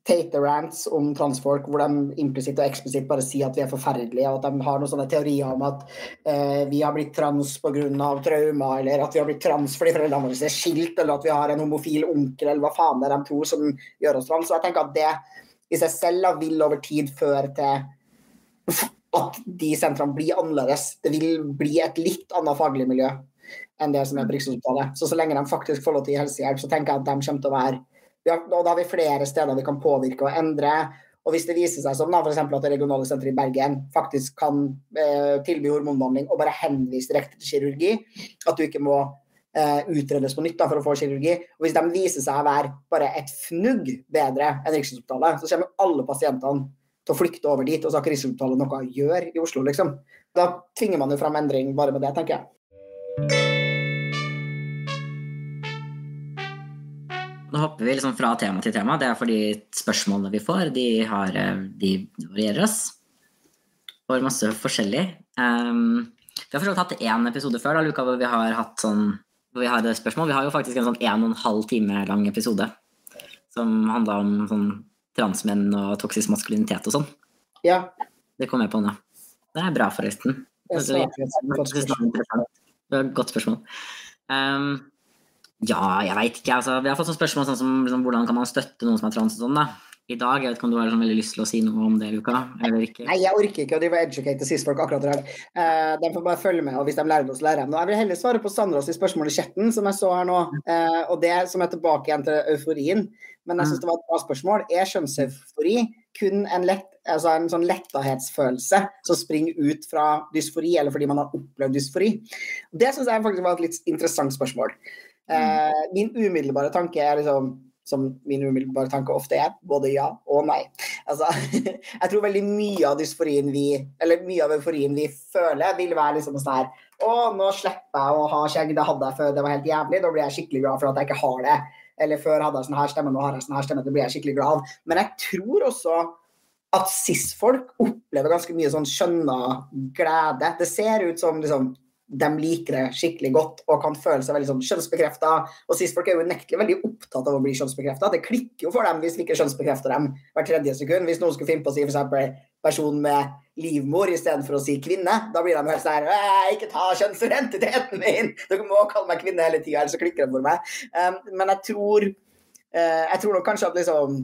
teite rants om transfolk hvor de implisitt og eksplisitt bare sier at vi er forferdelige, og at de har noen sånne teorier om at eh, vi har blitt trans pga. traumer, eller at vi har blitt trans fordi foreldrene våre er skilt, eller at vi har en homofil onkel, eller hva faen det er de tror som gjør oss trans. Så jeg tenker at det i seg selv vil over tid føre til at de sentrene blir annerledes. Det vil bli et litt annet faglig miljø enn det som er på Rikshospitalet. Så så lenge de faktisk får lov til helsehjelp, så tenker jeg at de kommer til å være Og da har vi flere steder vi kan påvirke og endre. Og hvis det viser seg som f.eks. at det regionale senteret i Bergen faktisk kan eh, tilby hormonbehandling og bare henvise direkte til kirurgi, at du ikke må eh, utredes på nytt da, for å få kirurgi, og hvis de viser seg å være bare et fnugg bedre enn Rikshospitalet, så kommer alle pasientene til å flykte over dit, og så har ikke Rikshospitalet noe å gjøre i Oslo, liksom. Da tvinger man jo fram endring bare med det, tenker jeg. Nå hopper vi liksom fra tema til tema. Det er fordi spørsmålene vi får, de, har, eh, de varierer oss. Får masse forskjellig. Um, vi har forstått hatt én episode før, da, Luka, hvor vi har hatt sånn hvor vi har spørsmål. Vi har jo faktisk en sånn en og en halv time lang episode som handla om sånn transmenn og toksisk maskulinitet og sånn. Ja. Det kom jeg på nå. Det er bra, forresten. Det er Det er et godt spørsmål. Um, ja, jeg veit ikke. Altså, vi har fått sånne spørsmål sånn som liksom, hvordan kan man støtte noen som er trans og sånn, da. I dag, jeg vet ikke om du har sånn, veldig lyst til å si noe om det, Luka? Eller ikke? Nei, jeg orker ikke å drive educate cis-folk akkurat i dag. Uh, de får bare følge med, og hvis de lærer noe, så lærer de noe. Jeg vil heller svare på Sandras spørsmål i chatten, som jeg så her nå. Uh, og det som er tilbake igjen til euforien. Men jeg syns det var et bra spørsmål. Er kjønnseufori kun en, lett, altså en sånn lettahetsfølelse som springer ut fra dysfori, eller fordi man har opplevd dysfori? Det syns jeg faktisk var et litt interessant spørsmål. Uh, min umiddelbare tanke er liksom som min umiddelbare tanke ofte er, både ja og nei. Altså, jeg tror veldig mye av dysforien vi Eller mye av euforien vi føler, vil være liksom sånn her Å, nå slipper jeg å ha skjegg, det hadde jeg før det var helt jævlig. Da blir jeg skikkelig glad for at jeg ikke har det. Eller før hadde jeg sånn her stemme, nå har jeg sånn her stemme. Det blir jeg skikkelig glad. Men jeg tror også at cis-folk opplever ganske mye sånn skjønna glede. Det ser ut som liksom de liker det skikkelig godt og kan føle seg veldig sånn kjønnsbekrefta. Og cis-folk er jo unektelig veldig opptatt av å bli kjønnsbekrefta. Det klikker jo for dem hvis vi ikke kjønnsbekrefter dem hver tredje sekund. Hvis noen skulle finne på å si f.eks. person med livmor istedenfor å si kvinne, da blir de helt sånn Ikke ta kjønnsidentiteten min! Dere må kalle meg kvinne hele tida, ellers så klikker det for meg. Um, men jeg tror, uh, jeg tror nok kanskje at liksom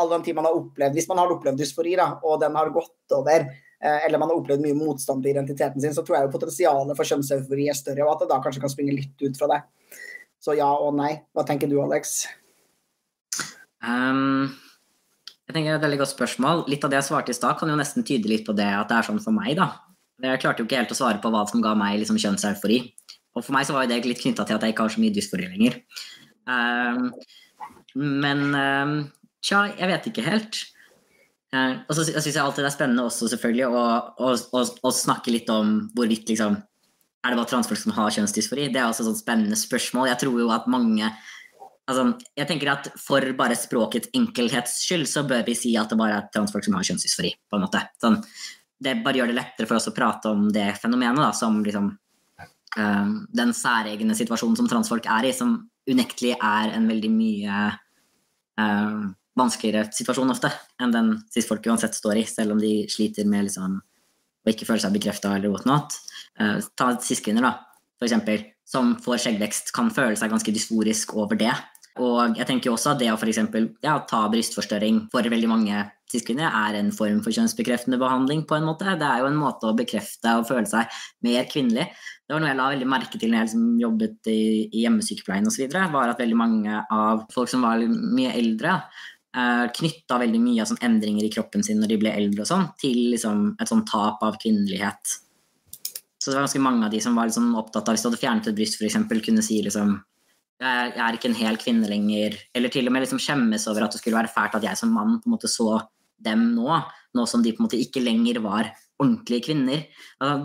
all den tid man har opplevd, Hvis man har opplevd dysfori, da, og den har gått over, eller man har opplevd mye motstand til identiteten sin, så tror jeg jo potensialet for kjønnseufori er større, og at det da kanskje kan springe litt ut fra det. Så ja og nei. Hva tenker du, Alex? Um, jeg tenker det er et veldig godt spørsmål. Litt av det jeg svarte i stad, kan jo nesten tyde litt på det at det er sånn for meg, da. Jeg klarte jo ikke helt å svare på hva som ga meg liksom, kjønnseufori. Og for meg så var det litt knytta til at jeg ikke har så mye dysfori lenger. Um, men um, tja, jeg vet ikke helt. Eh, og så syns jeg alltid det er spennende også selvfølgelig å, å, å, å snakke litt om hvorvidt liksom, er det bare transfolk som har kjønnsdysfori. Det er også et spennende spørsmål. Jeg tror jo at mange altså, jeg tenker at For bare språkets enkelhets skyld så bør vi si at det bare er transfolk som har kjønnsdysfori. på en måte. Sånn, det bare gjør det lettere for oss å prate om det fenomenet da, som liksom, um, den særegne situasjonen som transfolk er i, som unektelig er en veldig mye um, vanskeligere situasjon ofte enn den cis-folk uansett står i, selv om de sliter med liksom, å ikke føle seg bekrefta eller whatnot. Uh, ta cis-kvinner, da, for eksempel, som får skjeggvekst, kan føle seg ganske dysforisk over det. Og jeg tenker også at det å for eksempel, ja, ta brystforstørring for veldig mange cis-kvinner er en form for kjønnsbekreftende behandling. på en måte. Det er jo en måte å bekrefte og føle seg mer kvinnelig. Det var noe jeg la veldig merke til når jeg liksom jobbet i, i hjemmesykepleien osv. var at veldig mange av folk som var mye eldre, knytta veldig mye av sånn endringer i kroppen sin når de ble eldre og sånn, til liksom et sånn tap av kvinnelighet. Så det var ganske mange av de som var liksom opptatt av hvis du hadde fjernet et bryst, f.eks., kunne si liksom jeg er ikke en hel kvinne lenger. Eller til og med liksom skjemmes over at det skulle være fælt at jeg som mann på en måte så dem nå, nå som de på en måte ikke lenger var ordentlige kvinner.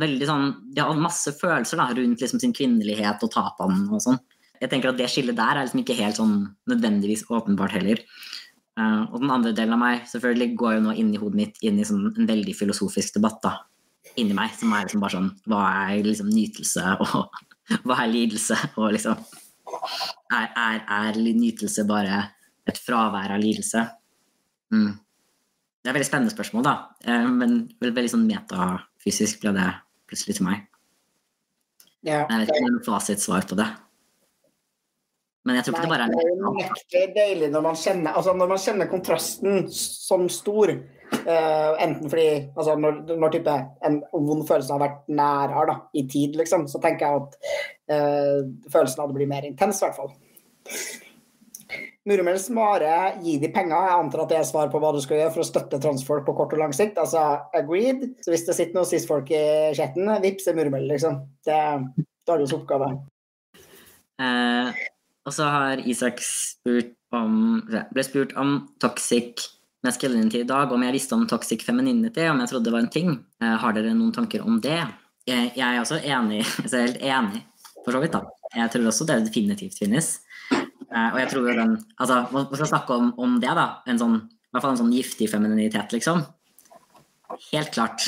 Veldig sånn, de har masse følelser da, rundt liksom sin kvinnelighet og tapene og sånn. Jeg tenker at Det skillet der er liksom ikke helt sånn nødvendigvis åpenbart heller. Uh, og den andre delen av meg selvfølgelig går jo nå inn i hodet mitt inn i sånn en veldig filosofisk debatt da, inni meg, som er liksom bare sånn Hva er liksom nytelse, og hva er lidelse? Og liksom Er, er, er nytelse bare et fravær av lidelse? Mm. Det er et veldig spennende spørsmål, da, uh, men veldig sånn metafysisk ble det plutselig til meg. Ja, jeg vet ikke om det er noe fasitsvar på det. Men jeg tror ikke det bare er Det er deilig når man kjenner, altså når man kjenner kontrasten som stor. Uh, enten fordi altså når, når type, en vond følelse har vært nærere da, i tid, liksom, så tenker jeg at uh, følelsen hadde blitt mer intens, i hvert fall. Murmel Smare, gi de penger. Jeg antar at det er svar på hva du skal gjøre for å støtte transfolk på kort og lang sikt. Altså agreed. Så hvis det sitter noen cis-folk i chatten, vips er Murmel, liksom. Det er dagens oppgave. Eh, og så har Isak spurt om, ble spurt om toxic masculinity i dag, om jeg visste om toxic femininity, om jeg trodde det var en ting. Eh, har dere noen tanker om det? Jeg, er også enig, jeg er helt enig, for så vidt. da. Jeg tror også det definitivt finnes. Uh, og jeg tror jo den Altså, man skal snakke om, om det, da. En sånn, I hvert fall en sånn giftig femininitet, liksom. Helt klart.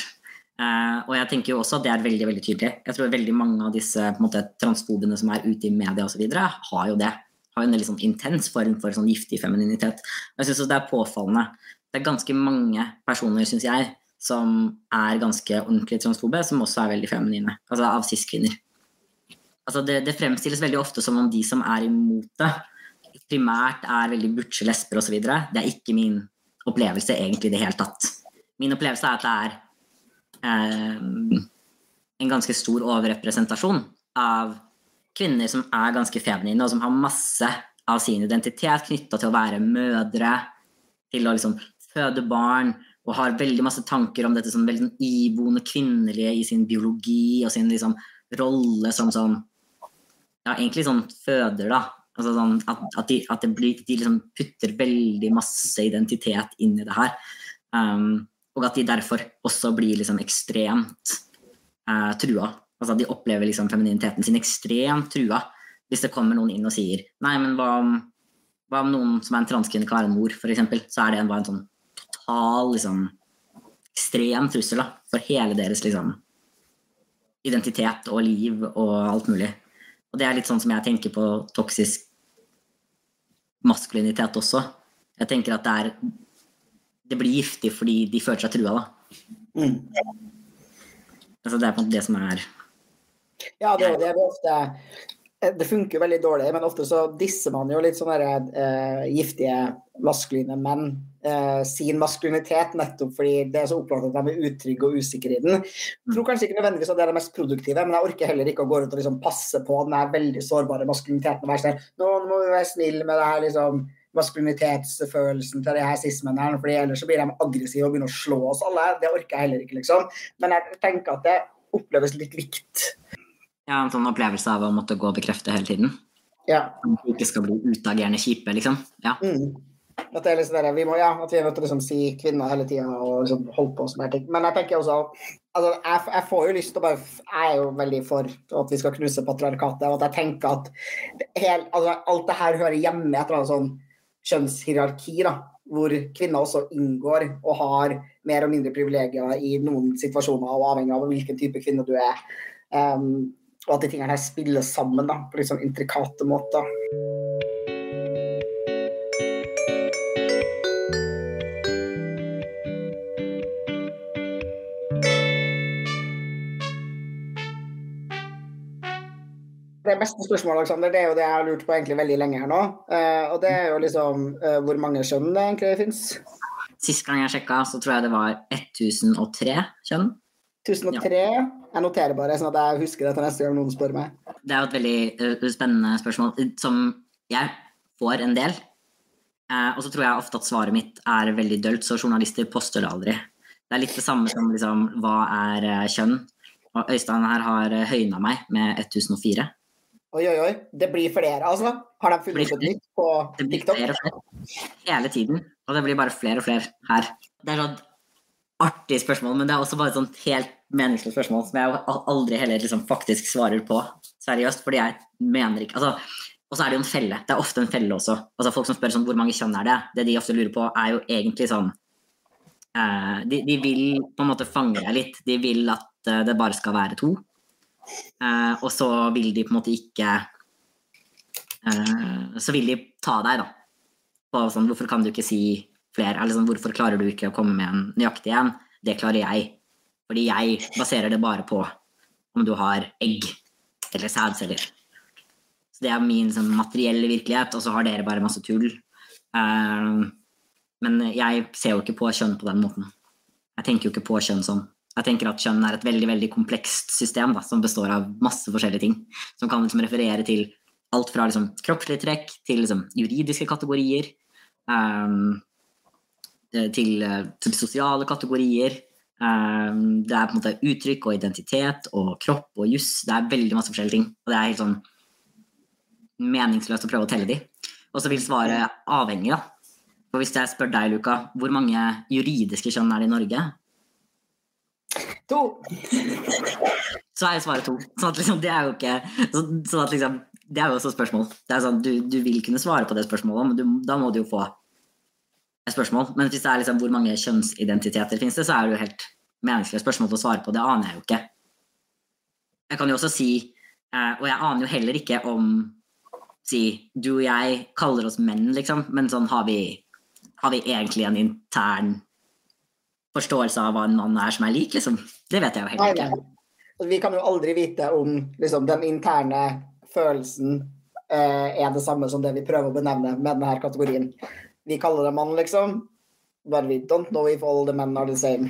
Uh, og jeg tenker jo også at det er veldig veldig tydelig. Jeg tror veldig mange av disse på en måte, transfobene som er ute i media osv., har jo det. Har jo en veldig sånn intens form for sånn giftig femininitet. Og jeg syns det er påfallende. Det er ganske mange personer, syns jeg, som er ganske ordentlig transfobe, som også er veldig feminine. Altså av cis-kvinner. Altså det, det, fremstilles veldig ofte som om de som er imot det, primært er veldig butche lesber osv. Det er ikke min opplevelse egentlig i det hele tatt. Min opplevelse er at det er en ganske stor overrepresentasjon av kvinner som er ganske feminine, og som har masse av sin identitet knytta til å være mødre, til å liksom føde barn, og har veldig masse tanker om dette som veldig sånn iboende kvinnelige i sin biologi og sin liksom rolle som sånn Ja, egentlig sånn føder, da. Altså sånn at, at, de, at blir, de liksom putter veldig masse identitet inn i det her. Um, og at de derfor også blir liksom ekstremt eh, trua. Altså at de opplever liksom femininiteten sin ekstremt trua hvis det kommer noen inn og sier Nei, men hva om, hva om noen som er en transkvinne kan være en mor, f.eks., så er det bare en sånn total liksom ekstrem trussel da, for hele deres liksom identitet og liv og alt mulig. Og det er litt sånn som jeg tenker på toksisk maskulinitet også. Jeg tenker at det er Det blir giftig fordi de føler seg trua, da. Mm. Altså det er på en måte det som er Ja, det er det er ofte det funker jo veldig dårlig, men ofte så disser man jo litt sånne uh, giftige maskuline menn uh, sin maskulinitet, nettopp fordi det er så opplagt at de er utrygge og usikre i den. Jeg tror kanskje ikke nødvendigvis at det er det mest produktive, men jeg orker heller ikke å gå rundt og liksom passe på den veldig sårbare maskuliniteten og være sånn Nå må vi være snille med det her liksom maskulinitetsfølelsen til de her sismennene, fordi ellers så blir de aggressive og begynner å slå oss alle. Det orker jeg heller ikke, liksom. Men jeg tenker at det oppleves litt likt. Ja, en sånn opplevelse av å måtte gå og bekrefte hele tiden. Ja. At vi ikke skal bli utagerende kjipe, liksom. Ja. Mm. At, det liksom der, vi må, ja, at vi er nødt til å liksom, si kvinner hele tida og liksom, holde på sånne ting. Men jeg tenker også altså, jeg, jeg, får jo lyst til å bare Jeg er jo veldig for at vi skal knuse patriarkatet. Og at jeg tenker at hel, altså, alt det her hører hjemme i et eller annet sånn kjønnshierarki. da, Hvor kvinner også inngår og har mer og mindre privilegier i noen situasjoner, og avhengig av hvilken type kvinne du er. Um, og at de tingene her spiller sammen da, på litt sånn intrikate måter. Det beste spørsmålet Alexander, det er jo det jeg har lurt på egentlig veldig lenge her nå. Uh, og det er jo liksom uh, hvor mange kjønn det egentlig fins. Sist gang jeg sjekka, så tror jeg det var 1003 kjønn. 1003? Ja. Jeg noterer bare, sånn at jeg husker det til neste gang noen spør meg. Det er jo et veldig uh, spennende spørsmål som jeg får en del. Uh, og så tror jeg ofte at svaret mitt er veldig dølt, så journalister poster det aldri. Det er litt det samme som liksom, hva er uh, kjønn? Og Øystein her har høyna meg med 1004. Oi, oi, oi. Det blir flere, altså? Har de funnet noe nytt på TikTok? Det blir flere og flere. Hele tiden. Og det blir bare flere og flere her. Det er sånn artig spørsmål, men det er også bare et sånt helt meningsløst spørsmål som jeg aldri heller liksom faktisk svarer på seriøst, fordi jeg mener ikke altså, Og så er det jo en felle. Det er ofte en felle også. Altså Folk som spør sånn, hvor mange kjønn er det, det de ofte lurer på, er jo egentlig sånn uh, de, de, vil på en måte fange deg litt. De vil at uh, det bare skal være to. Uh, og så vil de på en måte ikke Så vil de ta deg, da. På sånn, hvorfor kan du ikke si flere? Eller sånn, hvorfor klarer du ikke å komme med en nøyaktig en? Det klarer jeg. Fordi jeg baserer det bare på om du har egg eller sædceller. Så det er min sånn, materielle virkelighet, og så har dere bare masse tull. Uh, men jeg ser jo ikke på kjønn på den måten. Jeg tenker jo ikke på kjønn sånn. Jeg tenker at kjønn er et veldig veldig komplekst system da, som består av masse forskjellige ting. Som kan liksom referere til alt fra liksom, kroppslige trekk til liksom, juridiske kategorier. Um, til, til, sosiale kategorier. Um, det er på en måte uttrykk og identitet og kropp og juss. Det er veldig masse forskjellige ting. Og det er helt sånn meningsløst å prøve å telle de. Og så vil svaret avhenge, da. For hvis jeg spør deg, Luka, hvor mange juridiske kjønn er det i Norge? To. Så er svaret to. Sånn at liksom, det er jo ikke sånn at liksom, Det er jo også et spørsmål. Det er sånn, du, du vil kunne svare på det spørsmålet, men du, da må du jo få et spørsmål. Men hvis det er liksom hvor mange kjønnsidentiteter finnes det, så er det jo helt meningsløst spørsmål å svare på. Det aner jeg jo ikke. Jeg kan jo også si, eh, og jeg aner jo heller ikke om si, du og jeg kaller oss menn, liksom, men sånn har vi, har vi egentlig en intern forståelse av hva en mann er som er lik, liksom? Det vet jeg jo heller ikke. Vi kan jo aldri vite om liksom, den interne følelsen eh, er det samme som det vi prøver å benevne med denne kategorien. Vi kaller det mann, liksom. But we don't know if all the men are the same.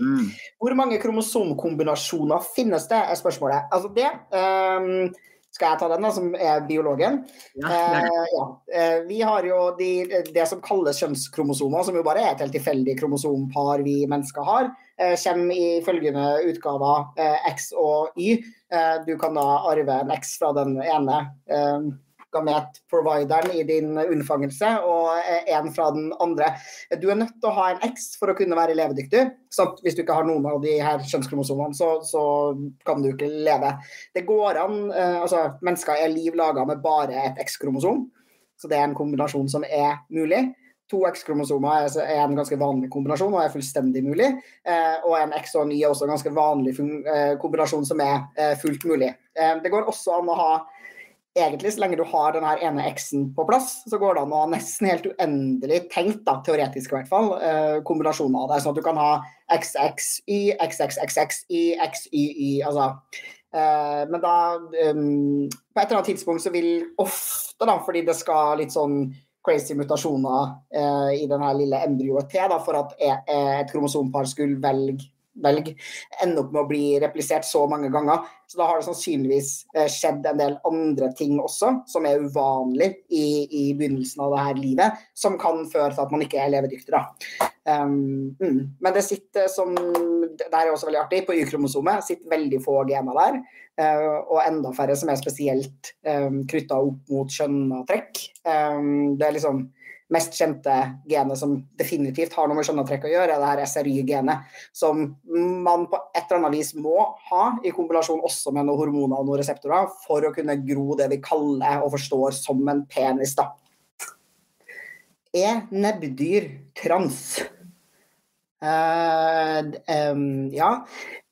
mm. Hvor mange kromosomkombinasjoner finnes det, er spørsmålet. Altså det um, skal jeg ta den, da, som er biologen? Ja, ja. Uh, vi har jo de, det som kalles kjønnskromosomer, som jo bare er et helt tilfeldig kromosompar vi mennesker har. Eh, kommer i følgende utgaver X og Y. du kan da arve en X fra den ene gamet-provideren i din unnfangelse, og en fra den andre. Du er nødt til å ha en X for å kunne være levedyktig. Så hvis du ikke har noen av de her kjønnskromosomene, så, så kan du ikke leve. Det går an eh, altså Mennesker er liv laga med bare et X-kromosom, så det er en kombinasjon som er mulig. To X-kromosomer er en ganske vanlig kombinasjon og er fullstendig mulig. Eh, og en X og en Y er også en ganske vanlig eh, kombinasjon som er fullt mulig. Det går også an å ha egentlig, så lenge du har den ene X-en på plass, så går det an å ha nesten helt uendelig tenkt, da, teoretisk i hvert fall, eh, kombinasjonen av det. Sånn at du kan ha XXY, XXXXY, XYY, altså. Eh, men da um, På et eller annet tidspunkt så vil ofte, da, fordi det skal litt sånn crazy mutasjoner eh, i den lille embryoet til for at et kromosompar skulle velge velg ender opp med å bli replisert så mange ganger. Så da har det sannsynligvis eh, skjedd en del andre ting også, som er uvanlig i, i begynnelsen av det her livet, som kan føre til at man ikke er levedyktig. da. Um, mm. Men det sitter som Det er også veldig artig. På Y-kromosomet sitter veldig få gener der. Uh, og enda færre som er spesielt um, knytta opp mot kjønna trekk. Um, det er liksom mest kjente genet som definitivt har noe med skjønnetrekk å gjøre, er det her SRY-genet, som man på et eller annet vis må ha, i kombinasjon også med noen hormoner og noen reseptorer, for å kunne gro det vi kaller og forstår som en penis. da. Er nebbdyr trans? Uh, um, ja,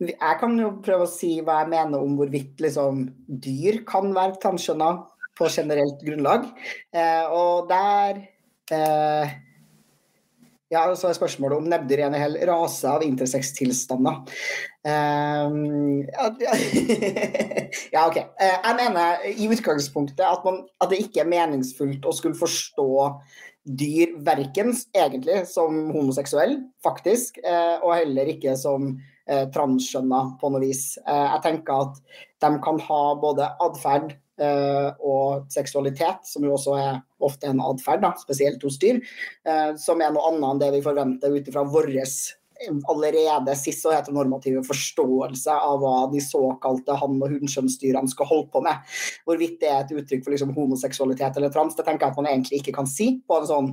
jeg kan jo prøve å si hva jeg mener om hvorvidt liksom, dyr kan være transkjønna på generelt grunnlag. Uh, og der Eh, ja, så er spørsmålet om nebbdyr er en hel rase av intersex-tilstander. Um, ja, ja, OK. Uh, jeg mener i utgangspunktet at, man, at, det ikke er meningsfullt å skulle forstå dyr verken egentlig som homoseksuell, faktisk, uh, og heller ikke som transkjønna på noe vis. jeg tenker at de kan ha både atferd Eh, og seksualitet, som jo også er ofte en atferd, spesielt hos dyr, eh, som er noe annet enn det vi forventer ut ifra vår allerede cis og heteronormative forståelse av hva de såkalte hann- og hunnkjønnsdyrene skal holde på med. Hvorvidt det er et uttrykk for liksom homoseksualitet eller trans, det tenker jeg at man egentlig ikke kan si på en sånn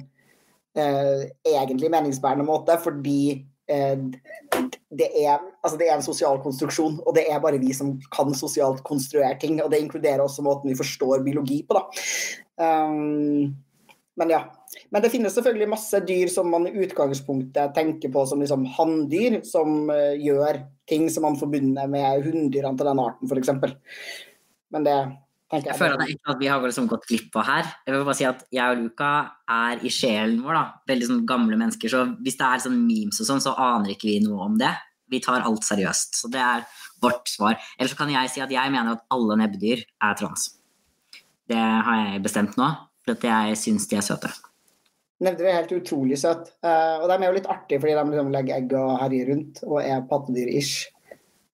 eh, egentlig meningsbærende måte, fordi eh, det er, altså det er, en sosial konstruksjon, og det er bare vi som kan sosialt konstruere ting. Og det inkluderer også måten vi forstår biologi på, da. Um, men ja. Men det finnes selvfølgelig masse dyr som man i utgangspunktet tenker på som liksom hanndyr, som uh, gjør ting som man forbinder med hunndyrene til den arten, f.eks. Men det jeg Jeg føler at, at vi har liksom gått glipp av her. Jeg vil bare si at jeg og Luka er i sjelen vår da, veldig sånn gamle mennesker. Så hvis det er sånn memes og sånn, så aner ikke vi noe om det. Vi tar alt seriøst. Så det er vårt svar. Eller så kan jeg si at jeg mener at alle nebbdyr er trans. Det har jeg bestemt nå, for jeg syns de er søte. Nebbdyr er helt utrolig søte. Uh, og de er jo litt artige fordi de liksom legger egg og herjer rundt og er pattedyr-ish.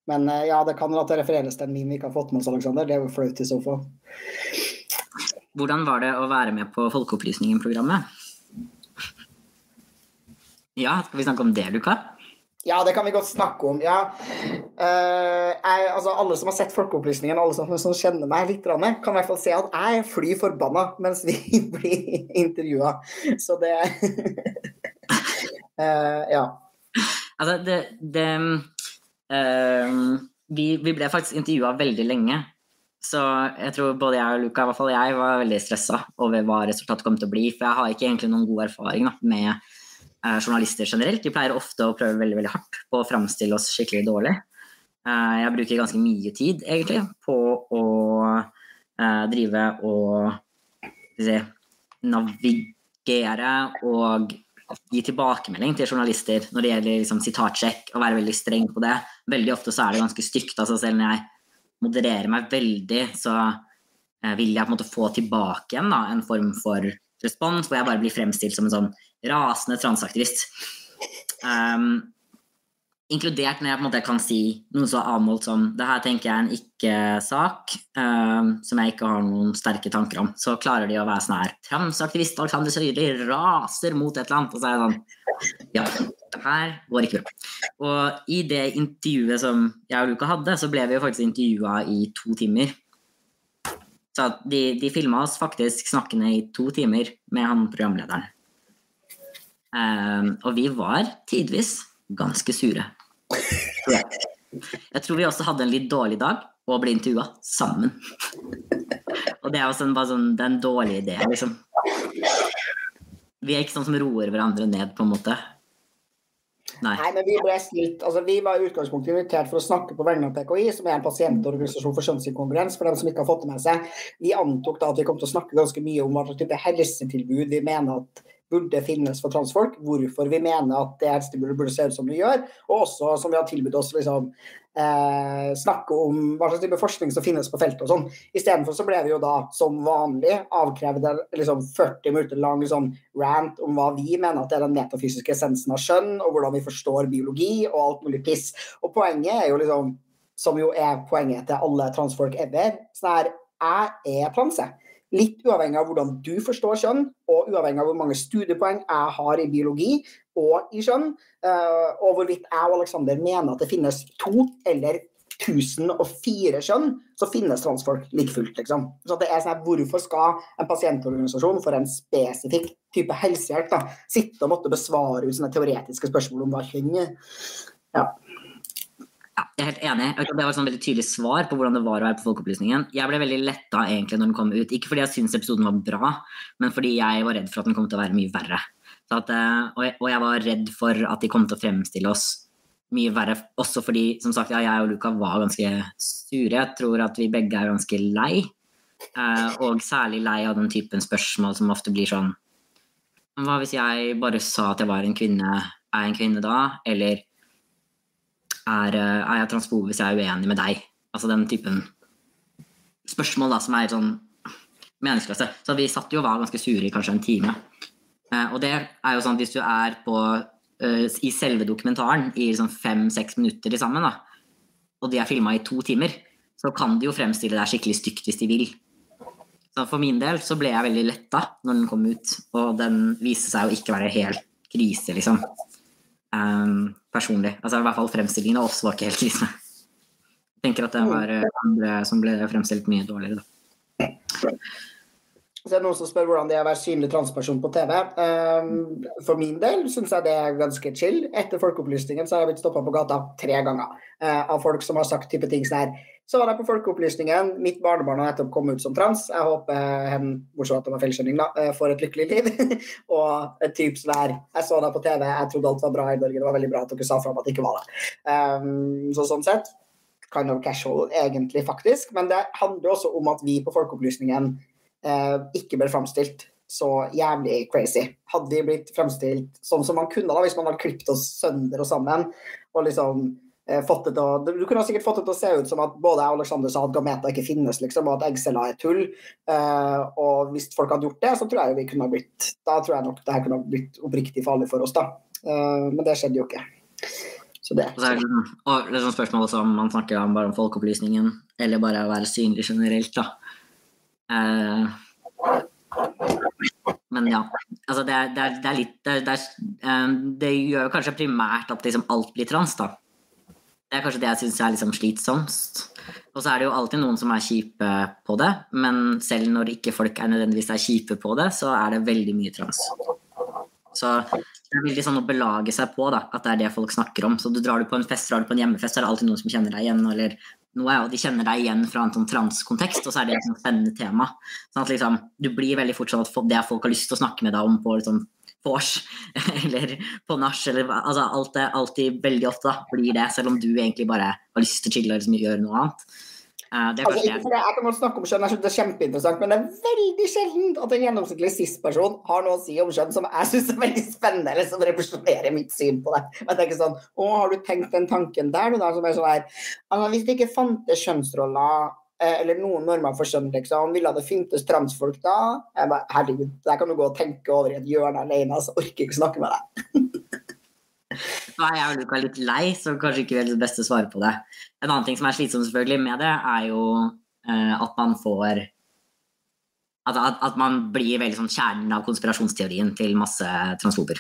Men uh, ja, det kan at det refereres til en meme vi ikke har fått med oss, Alexander. Det er jo flaut i så fall. hvordan var det å være med på Folkeopplysningen-programmet? Ja, skal vi snakke om det, Luka? Ja, det kan vi godt snakke om. ja. Uh, jeg, altså, alle som har sett Folkeopplysningen, alle som, som kjenner meg litt, kan i hvert fall se at jeg flyr forbanna mens vi blir intervjua. Så det uh, Ja. Altså, det, det vi, vi, ble faktisk intervjua veldig lenge. Så jeg tror både jeg og Luca, i hvert fall jeg, var veldig stressa over hva resultatet kom til å bli. For jeg har ikke egentlig noen god erfaring da, med Eh, journalister generelt. De pleier ofte å prøve veldig, veldig hardt på å framstille oss skikkelig dårlig. Eh, jeg bruker ganske mye tid, egentlig, på å eh, drive og si, navigere og gi tilbakemelding til journalister når det gjelder liksom, sitatsjekk, og være veldig streng på det. Veldig ofte så er det ganske stygt. Altså, selv når jeg modererer meg veldig, så vil jeg på en måte få tilbake igjen da, en form for respons, hvor jeg bare blir fremstilt som en sånn rasende transaktivist. Um, inkludert når jeg på en måte kan si noe så avmålt som det her tenker jeg er en ikke-sak um, som jeg ikke har noen sterke tanker om. Så klarer de å være sånn her Tramsaktivist Alexander Søyli raser mot et eller annet. Og så er jeg sånn Ja, det her går ikke bra. Og i det intervjuet som jeg og Luka hadde, så ble vi jo faktisk intervjua i to timer. Så de, de filma oss faktisk snakkende i to timer med han programlederen. Um, og vi var tidvis ganske sure. Jeg tror vi også hadde en litt dårlig dag og ble intervjua sammen. og det er jo sånn, sånn, det er en dårlig idé, liksom. Vi er ikke sånn som roer hverandre ned, på en måte. Nei. Nei, men Vi ble stilt, altså vi var i utgangspunktet invitert for å snakke på vegne av PKI, som er en pasientorganisasjon for kjønnsinkongruens. for dem som ikke har fått det med seg. Vi antok da at vi kom til å snakke ganske mye om hva slags type helsetilbud vi mener at burde finnes for transfolk, hvorfor vi mener at det helsetilbudet burde se ut som det gjør, og også som vi har tilbudt oss liksom, eh, snakke om hva slags type forskning som finnes på feltet og sånn. Istedenfor så ble vi jo da som vanlig avkrevd liksom 40 minutter lang liksom, rant om hva vi mener at er den metafysiske essensen av skjønn, og hvordan vi forstår biologi og alt mulig piss. Og poenget er jo liksom, som jo er poenget til alle transfolk ever, sånn her jeg er trans. Litt uavhengig av hvordan du forstår kjønn, og uavhengig av hvor mange studiepoeng jeg har i biologi og i kjønn, eh, og hvorvidt jeg og Aleksander mener at det finnes to eller 1004 kjønn, så finnes transfolk like fullt. Liksom. Så det er sånn, Hvorfor skal en pasientorganisasjon for en spesifikk type helsehjelp da, sitte og måtte besvare ut sånne teoretiske spørsmål om hva kjønn er? Ja. Ja, jeg er helt enig. Det var et sånn veldig tydelig svar på hvordan det var å være på Folkeopplysningen. Jeg ble veldig letta egentlig når den kom ut. Ikke fordi jeg syntes episoden var bra, men fordi jeg var redd for at den kom til å være mye verre. At, eh, og, jeg, og, jeg, var redd for at de kom til å fremstille oss mye verre. Også fordi som sagt, ja, jeg og Luka var ganske sure. Jeg tror at vi begge er ganske lei. Eh, og særlig lei av den typen spørsmål som ofte blir sånn Hva hvis jeg bare sa at jeg var en kvinne? Er jeg en kvinne da? Eller er, eh, er jeg transfob hvis jeg er uenig med deg? Altså den typen spørsmål da, som er sånn meningsløse. Så vi satt jo og var ganske sure i kanskje en time. Eh, og det er jo sånn hvis du er på uh, i selve dokumentaren i liksom fem-seks minutter til sammen, da, og de er filma i to timer, så kan de jo fremstille deg skikkelig stygt hvis de vil. Så for min del så ble jeg veldig letta når den kom ut, og den viste seg å ikke være helt krise, liksom um, personlig. Altså i hvert fall fremstillingen av oss var ikke helt krise. Jeg tenker at det var eh, andre som ble fremstilt mye dårligere, da. Så er det noen som spør hvordan det er å være synlig transperson på TV. Um, for min del syns jeg det er ganske chill. Etter Folkeopplysningen så har jeg blitt stoppa på gata tre ganger uh, av folk som har sagt type ting sånn her så var jeg på Folkeopplysningen. Mitt barnebarn har nettopp kommet ut som trans. Jeg håper hen, bortsett at det var feilskjønning, da, eh, får et lykkelig liv. og et typ vær. Jeg så deg på TV, jeg trodde alt var bra i Norge. Det var veldig bra at dere sa fra at det ikke var det. Um, så sånn sett kind of casual, egentlig, faktisk. Men det handler også om at vi på Folkeopplysningen uh, ikke ble framstilt så jævlig crazy. Hadde vi blitt framstilt sånn som man kunne da, hvis man hadde klippet oss sønder og sammen og liksom Eh, fått det til å, Du kunne sikkert fått det til å se ut som at både jeg og Alexander sa at gameta ikke finnes, liksom, og at eggceller er tull. Eh, og hvis folk hadde gjort det, så tror jeg vi kunne ha blitt Da tror jeg nok det her kunne ha blitt oppriktig farlig for oss, da. Eh, men det skjedde jo ikke. Så det. Så liksom, og det er sånn spørsmål som man snakker om bare om folkeopplysningen, eller bare å være synlig generelt, da. Eh, men ja. Altså, det, er, det, er, det er litt det, er, um, det, gjør kanskje primært at liksom alt blir trans, da. Det er kanskje det jeg syns er liksom slitsomst. Og så er det jo alltid noen som er kjipe på det, men selv når ikke folk er nødvendigvis er kjipe på det, så er det veldig mye trans. Så det er veldig sånn å belage seg på da, at det er det folk snakker om. Så du drar du på en fest, drar du på en hjemmefest, så er det alltid noen som kjenner deg igjen, eller noe, og de kjenner deg igjen fra en sånn transkontekst, og så er det et sånn spennende tema. Sånn at liksom, du blir veldig fort sånn at det folk har lyst til å snakke med deg om på liksom, vors eller på nach, eller altså alt det, alltid veldig ofte da, blir det, selv om du egentlig bare har lyst til å chille og liksom, gjøre noe annet. Uh, altså, ikke for det, jeg kan snakke om jeg synes det er kjempeinteressant, men det er veldig sjelden at en gjennomsnittlig cis-person har noe å si om skjønn som jeg syns er veldig spennende, eller som representerer mitt syn på det. Men Jeg tenker sånn Å, har du tenkt den tanken der, du, da? Som er sånn her altså, Hvis det ikke fantes kjønnsroller eller noen normer for kjønn, liksom, ville det fintes transfolk da? Jeg bare, Herregud, der kan du gå og tenke over i et hjørne alene, så orker jeg ikke snakke med deg. Nå er jeg og Luka litt lei, så kanskje ikke det beste svaret på det. En annen ting som er slitsom selvfølgelig med det, er jo uh, at man får at, at, at, man blir veldig sånn kjernen av konspirasjonsteorien til masse transfober.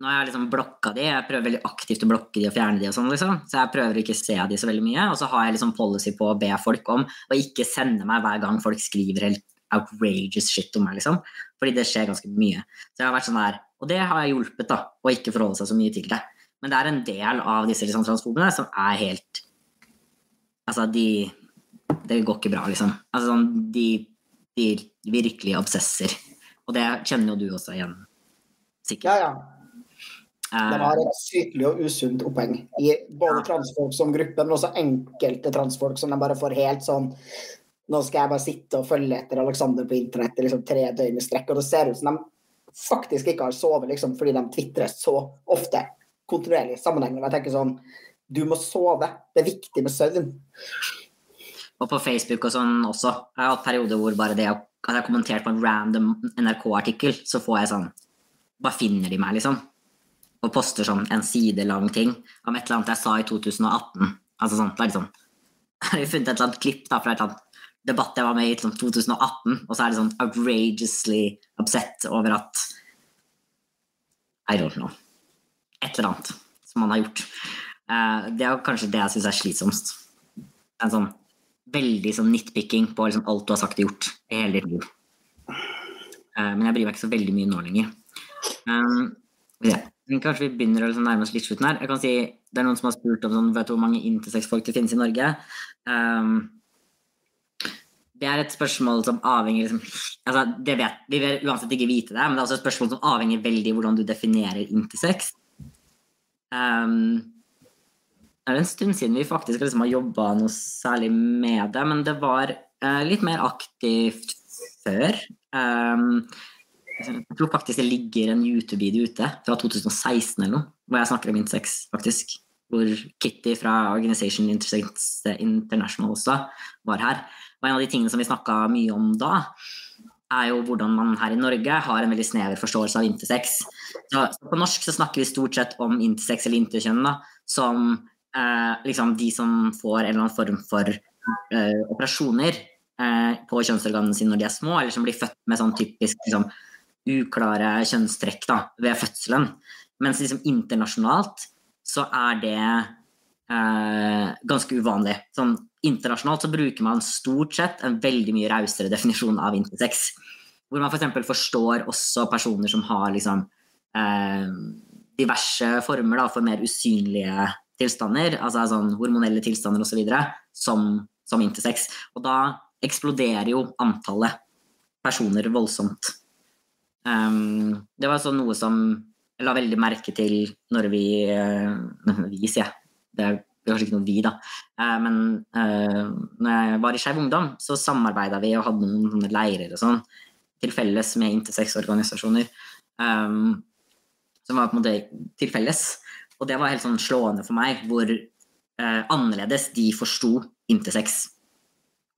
Nå har jeg liksom blokka de, jeg prøver veldig aktivt å blokke de og fjerne de og sånn, liksom. Så jeg prøver ikke å se de så veldig mye. Og så har jeg liksom policy på å be folk om å ikke sende meg hver gang folk skriver helt outrageous shit om meg, liksom. Fordi det skjer ganske mye. Så jeg har vært sånn der Og det har jeg hjulpet, da, å ikke forholde seg så mye til det. Men det er en del av disse liksom, transfobene som er helt Altså, de Det går ikke bra, liksom. Altså sånn De, de virkelig obsesser. Og det kjenner jo du også igjen, sikkert. Ja, ja. De har et sykelig og usunt oppheng i både transfolk som gruppe, men også enkelte transfolk som de bare får helt sånn Nå skal jeg bare sitte og følge etter Alexander på internett i liksom tre døgn i strekk. Og det ser ut som de faktisk ikke har sovet liksom, fordi de tvitrer så ofte kontinuerlig sammenhengende. Jeg tenker sånn Du må sove. Det er viktig med søvn. Og på Facebook og sånn også. Jeg har hatt perioder hvor bare det at jeg har kommentert på en random NRK-artikkel, så får jeg sånn Bare finner de meg, liksom. Og poster sånn en side lang ting om et eller annet jeg sa i 2018. Altså sånn, det er liksom Jeg har funnet et eller annet klipp da fra et eller annet debatt jeg var med i i 2018, og så er det sånn outrageously upset over at I don't know et eller annet som man har gjort. Uh, det er kanskje det jeg syns er slitsomst. En sånn veldig sånn nitpicking på liksom alt du har sagt og gjort i hele ditt liv. Uh, men jeg bryr meg ikke så veldig mye nå lenger. Um, ja. Kanskje vi begynner å liksom nærme oss litt slutten her. Jeg kan si, Det er noen som har spurt om sånn, vet du hvor mange intersex-folk det finnes i Norge. Um, det er et spørsmål som avhenger liksom, altså det vet, Vi vil uansett ikke vite det, men det er også et spørsmål som avhenger veldig hvordan du definerer intersex. Um, det er en stund siden vi faktisk liksom har jobba noe særlig med det, men det var uh, litt mer aktivt før. Um, jeg tror faktisk det ligger en YouTube-video ute fra 2016 eller noe, hvor jeg snakker om intersex, faktisk. Hvor Kitty fra Organization Intersex International også var her. Og en av de tingene som vi snakka mye om da, er jo hvordan man her i Norge har en veldig snever forståelse av intersex. Så på norsk så snakker vi stort sett om intersex eller interkjønn som eh, liksom de som får en eller annen form for eh, operasjoner eh, på kjønnsorganene sine når de er små, eller som blir født med sånn typisk liksom, uklare kjønnstrekk da, ved fødselen. Mens liksom internasjonalt så er det eh, ganske uvanlig. Sånn internasjonalt så bruker man stort sett en veldig mye rausere definisjon av intersex. Hvor man f.eks. For forstår også personer som har liksom, eh, diverse former da, for mer usynlige tilstander, altså sånn hormonelle tilstander osv., som, som intersex. Og da eksploderer jo antallet personer voldsomt. Um, det var sånn noe som jeg la veldig merke til når vi uh, Vi, sier jeg. Det er kanskje ikke noe vi, da. Uh, men uh, når jeg var i Skeiv Ungdom, så samarbeida vi og hadde noen leirer og sånn til felles med intersex-organisasjoner. Um, som var på en måte til felles. Og det var helt sånn slående for meg hvor uh, annerledes de forsto intersex.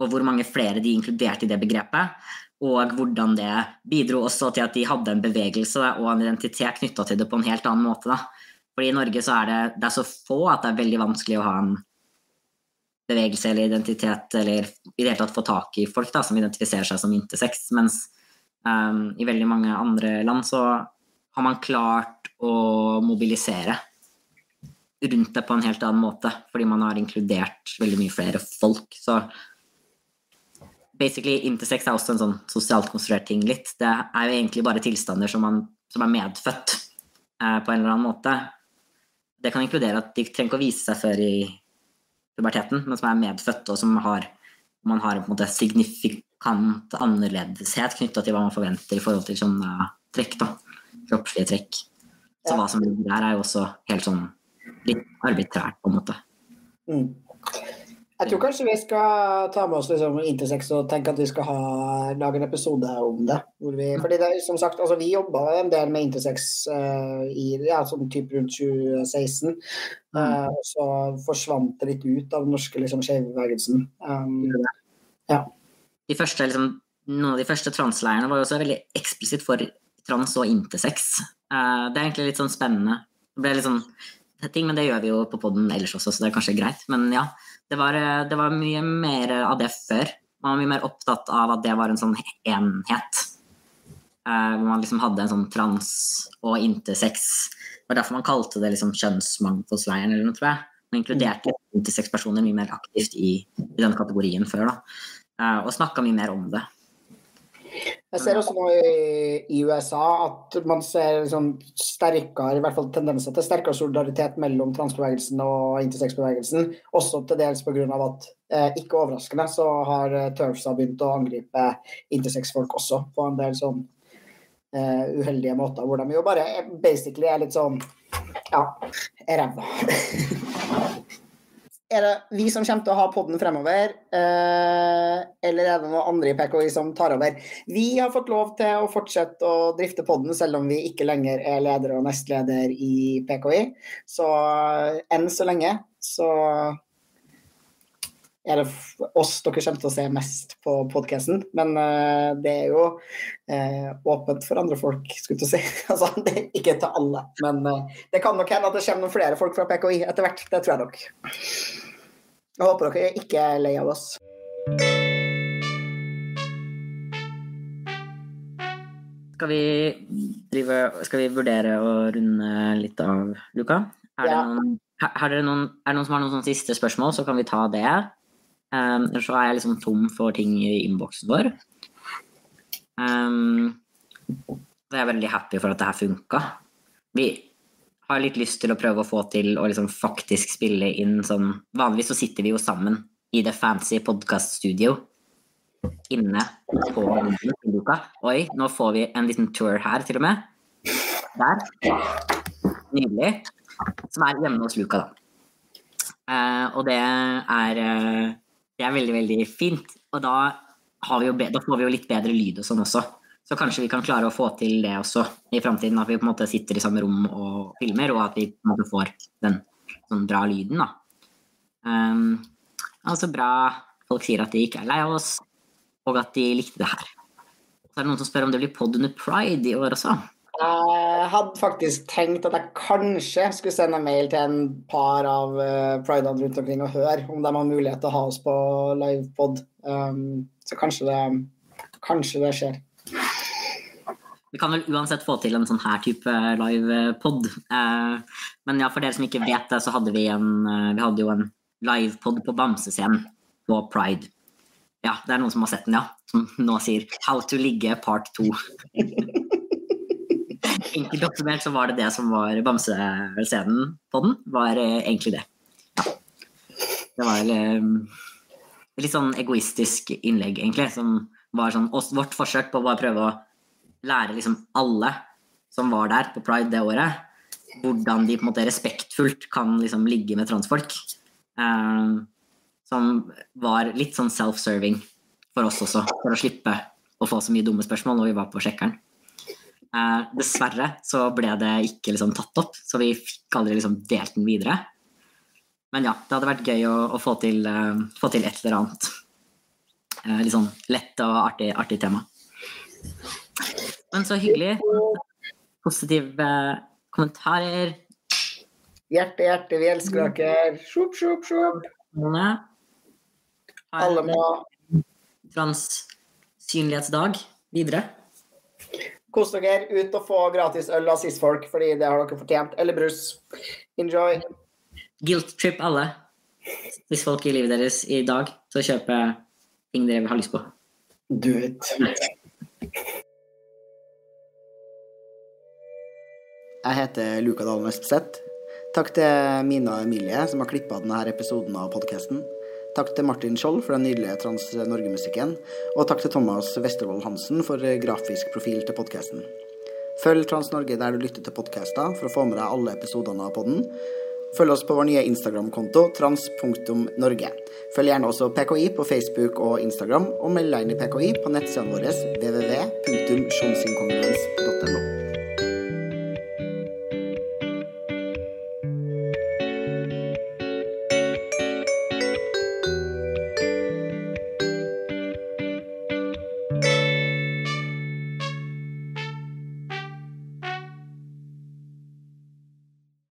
Og hvor mange flere de inkluderte i det begrepet. Og hvordan det bidro også til at de hadde en bevegelse og en identitet knytta til det på en helt annen måte. da. Fordi i Norge så er det, det er så få at det er veldig vanskelig å ha en bevegelse eller identitet, eller i det hele tatt få tak i folk da, som identifiserer seg som intersex. Mens Um, I veldig mange andre land så har man klart å mobilisere rundt det på en helt annen måte, fordi man har inkludert veldig mye flere folk. Så basically intersex er også en sånn sosialt konstruert ting litt. Det er jo egentlig bare tilstander som, man, som er medfødt eh, på en eller annen måte. Det kan inkludere at de trenger ikke å vise seg før i puberteten, men som er medfødt, og som har, man har en, måte, signifikant annerledeshet knytta til hva man forventer i forhold til sånne trekk. da, Kroppslige trekk. Så hva som ligger der, er jo også helt sånn litt arbitrært, på en måte. Mm. Jeg tror kanskje vi skal ta med oss liksom Intersex og tenke at vi skal ha, lage en episode om det. Vi, fordi det, som sagt, altså, Vi jobba en del med Intersex uh, i ja, sånn typ rundt 2016. Uh, mm. Så forsvant det litt ut av den norske liksom, skjevbevegelsen. Um, ja. De første, liksom, noen av de første transleirene var jo også veldig eksplisitt for trans og intersex. Uh, det er egentlig litt sånn spennende. Det ble litt sånn ting, men det gjør vi jo på poden ellers også, så det er kanskje greit. Men ja, det var, det var, mye mer av det før. Man var mye mer opptatt av at det var en sånn enhet. Uh, hvor man liksom hadde en sånn trans og intersex. Det var derfor man kalte det liksom kjønnsmangfoldsleiren eller noe, tror jeg. Man inkluderte intersex-personer mye mer aktivt i, i, den kategorien før, da. Uh, og snakka mye mer om det. Jeg ser også nå i, USA at man ser liksom sterkere, i hvert fall tendenser til sterkere solidaritet mellom transbevegelsen og intersex-bevegelsen. Også til dels pga. at, eh, ikke overraskende, så har TERFSA begynt å angripe intersex-folk også på en del sånn eh, uheldige måter, hvor de jo bare basically er litt sånn ja, ræva. er det vi som kommer til å ha podden fremover, eh, eller er det noen andre i PKI som tar over? Vi har fått lov til å fortsette å drifte podden, selv om vi ikke lenger er leder og nestleder i PKI. Så eh, enn så lenge så er det oss dere kommer til å se mest på podkasten. Men uh, det er jo uh, åpent for andre folk, skulle jeg si. altså, det er ikke til alle. Men uh, det kan nok hende at det kommer noen flere folk fra PKI etter hvert. Det tror jeg nok. Jeg håper dere ikke er lei av oss. Skal vi, drive, skal vi vurdere å runde litt av, Luka? Er, ja. det noen, er, det noen, er det noen som har noen siste spørsmål, så kan vi ta det. Um, så er jeg liksom tom for ting i innboksen vår. Um, så jeg er veldig happy for at det her funka. Vi har litt lyst til å prøve å få til å liksom faktisk spille inn sånn Vanligvis så sitter vi jo sammen i det fancy podkaststudio inne på Luka. Oi, nå får vi en liten tour her, til og med. Der. Nydelig. Som er hjemme hos Luka, da. Uh, og det er uh, det er veldig, veldig fint. Og da, jo, da, får vi jo litt bedre lyd og sånn også. Så kanskje vi kan klare å få til det også i framtiden. At vi på en måte sitter i samme rom og filmer, og at vi på en måte får den sånn bra lyden, da. Um, altså bra folk sier at de ikke er lei av oss, og at de likte det her. Så er det noen som spør om det blir pod under pride i år også. Jeg hadde faktisk tenkt at jeg kanskje skulle sende mail til en par av uh, pridene rundt omkring og høre om de har mulighet til å ha oss på livepod. Um, så kanskje det, kanskje det skjer. Vi kan vel uansett få til en sånn her type livepod. Uh, men ja, for dere som ikke vet det, så hadde vi en Vi hadde jo en livepod på Bamsescenen på Pride. Ja, det er noen som har sett den, ja. Som nå sier 'How to ligge part 2'. enkelt oppsummert så var det det som var bamsescenen på den. Var eh, egentlig det. Ja. Det var et litt sånn egoistisk innlegg, egentlig. Som var sånn vårt forsøk på å bare prøve å lære liksom alle som var der på pride det året, hvordan de på en måte respektfullt kan liksom ligge med transfolk. Eh, som var litt sånn self-serving for oss også, for å slippe å få så mye dumme spørsmål når vi var på sjekkeren. Eh, dessverre så ble det ikke liksom, tatt opp, så vi fikk aldri liksom, delt den videre. Men ja, det hadde vært gøy å, å få, til, uh, få, til, et eller annet. Uh, litt sånn lett og artig, artig, tema. Men så hyggelig. Positive kommentarer. Hjerte, hjerte, vi elsker dere. Sjup, sjup, sjup. Alle må Transsynlighetsdag videre. Kos dere. Ut og få gratis øl av cis-folk, fordi det har dere fortjent. Eller brus. Enjoy. Guilt trip alle. Hvis folk i livet deres i dag til å kjøpe ting dere har lyst på. Do it. Jeg heter Luka Dahl Østseth. Takk til Mina Emilie, som har klippa denne episoden av podkasten. Takk til Martin Skjold for den nydelige Trans Norge-musikken. Og takk til Thomas Westervold Hansen for grafisk profil til podkasten. Følg Trans Norge der du lytter til podkaster for å få med deg alle episodene av podden. Følg oss på vår nye Instagram-konto trans.norge. Følg gjerne også PKI på Facebook og Instagram, og meld deg inn i PKI på nettsidene våre www.sjonsinkongruens.no.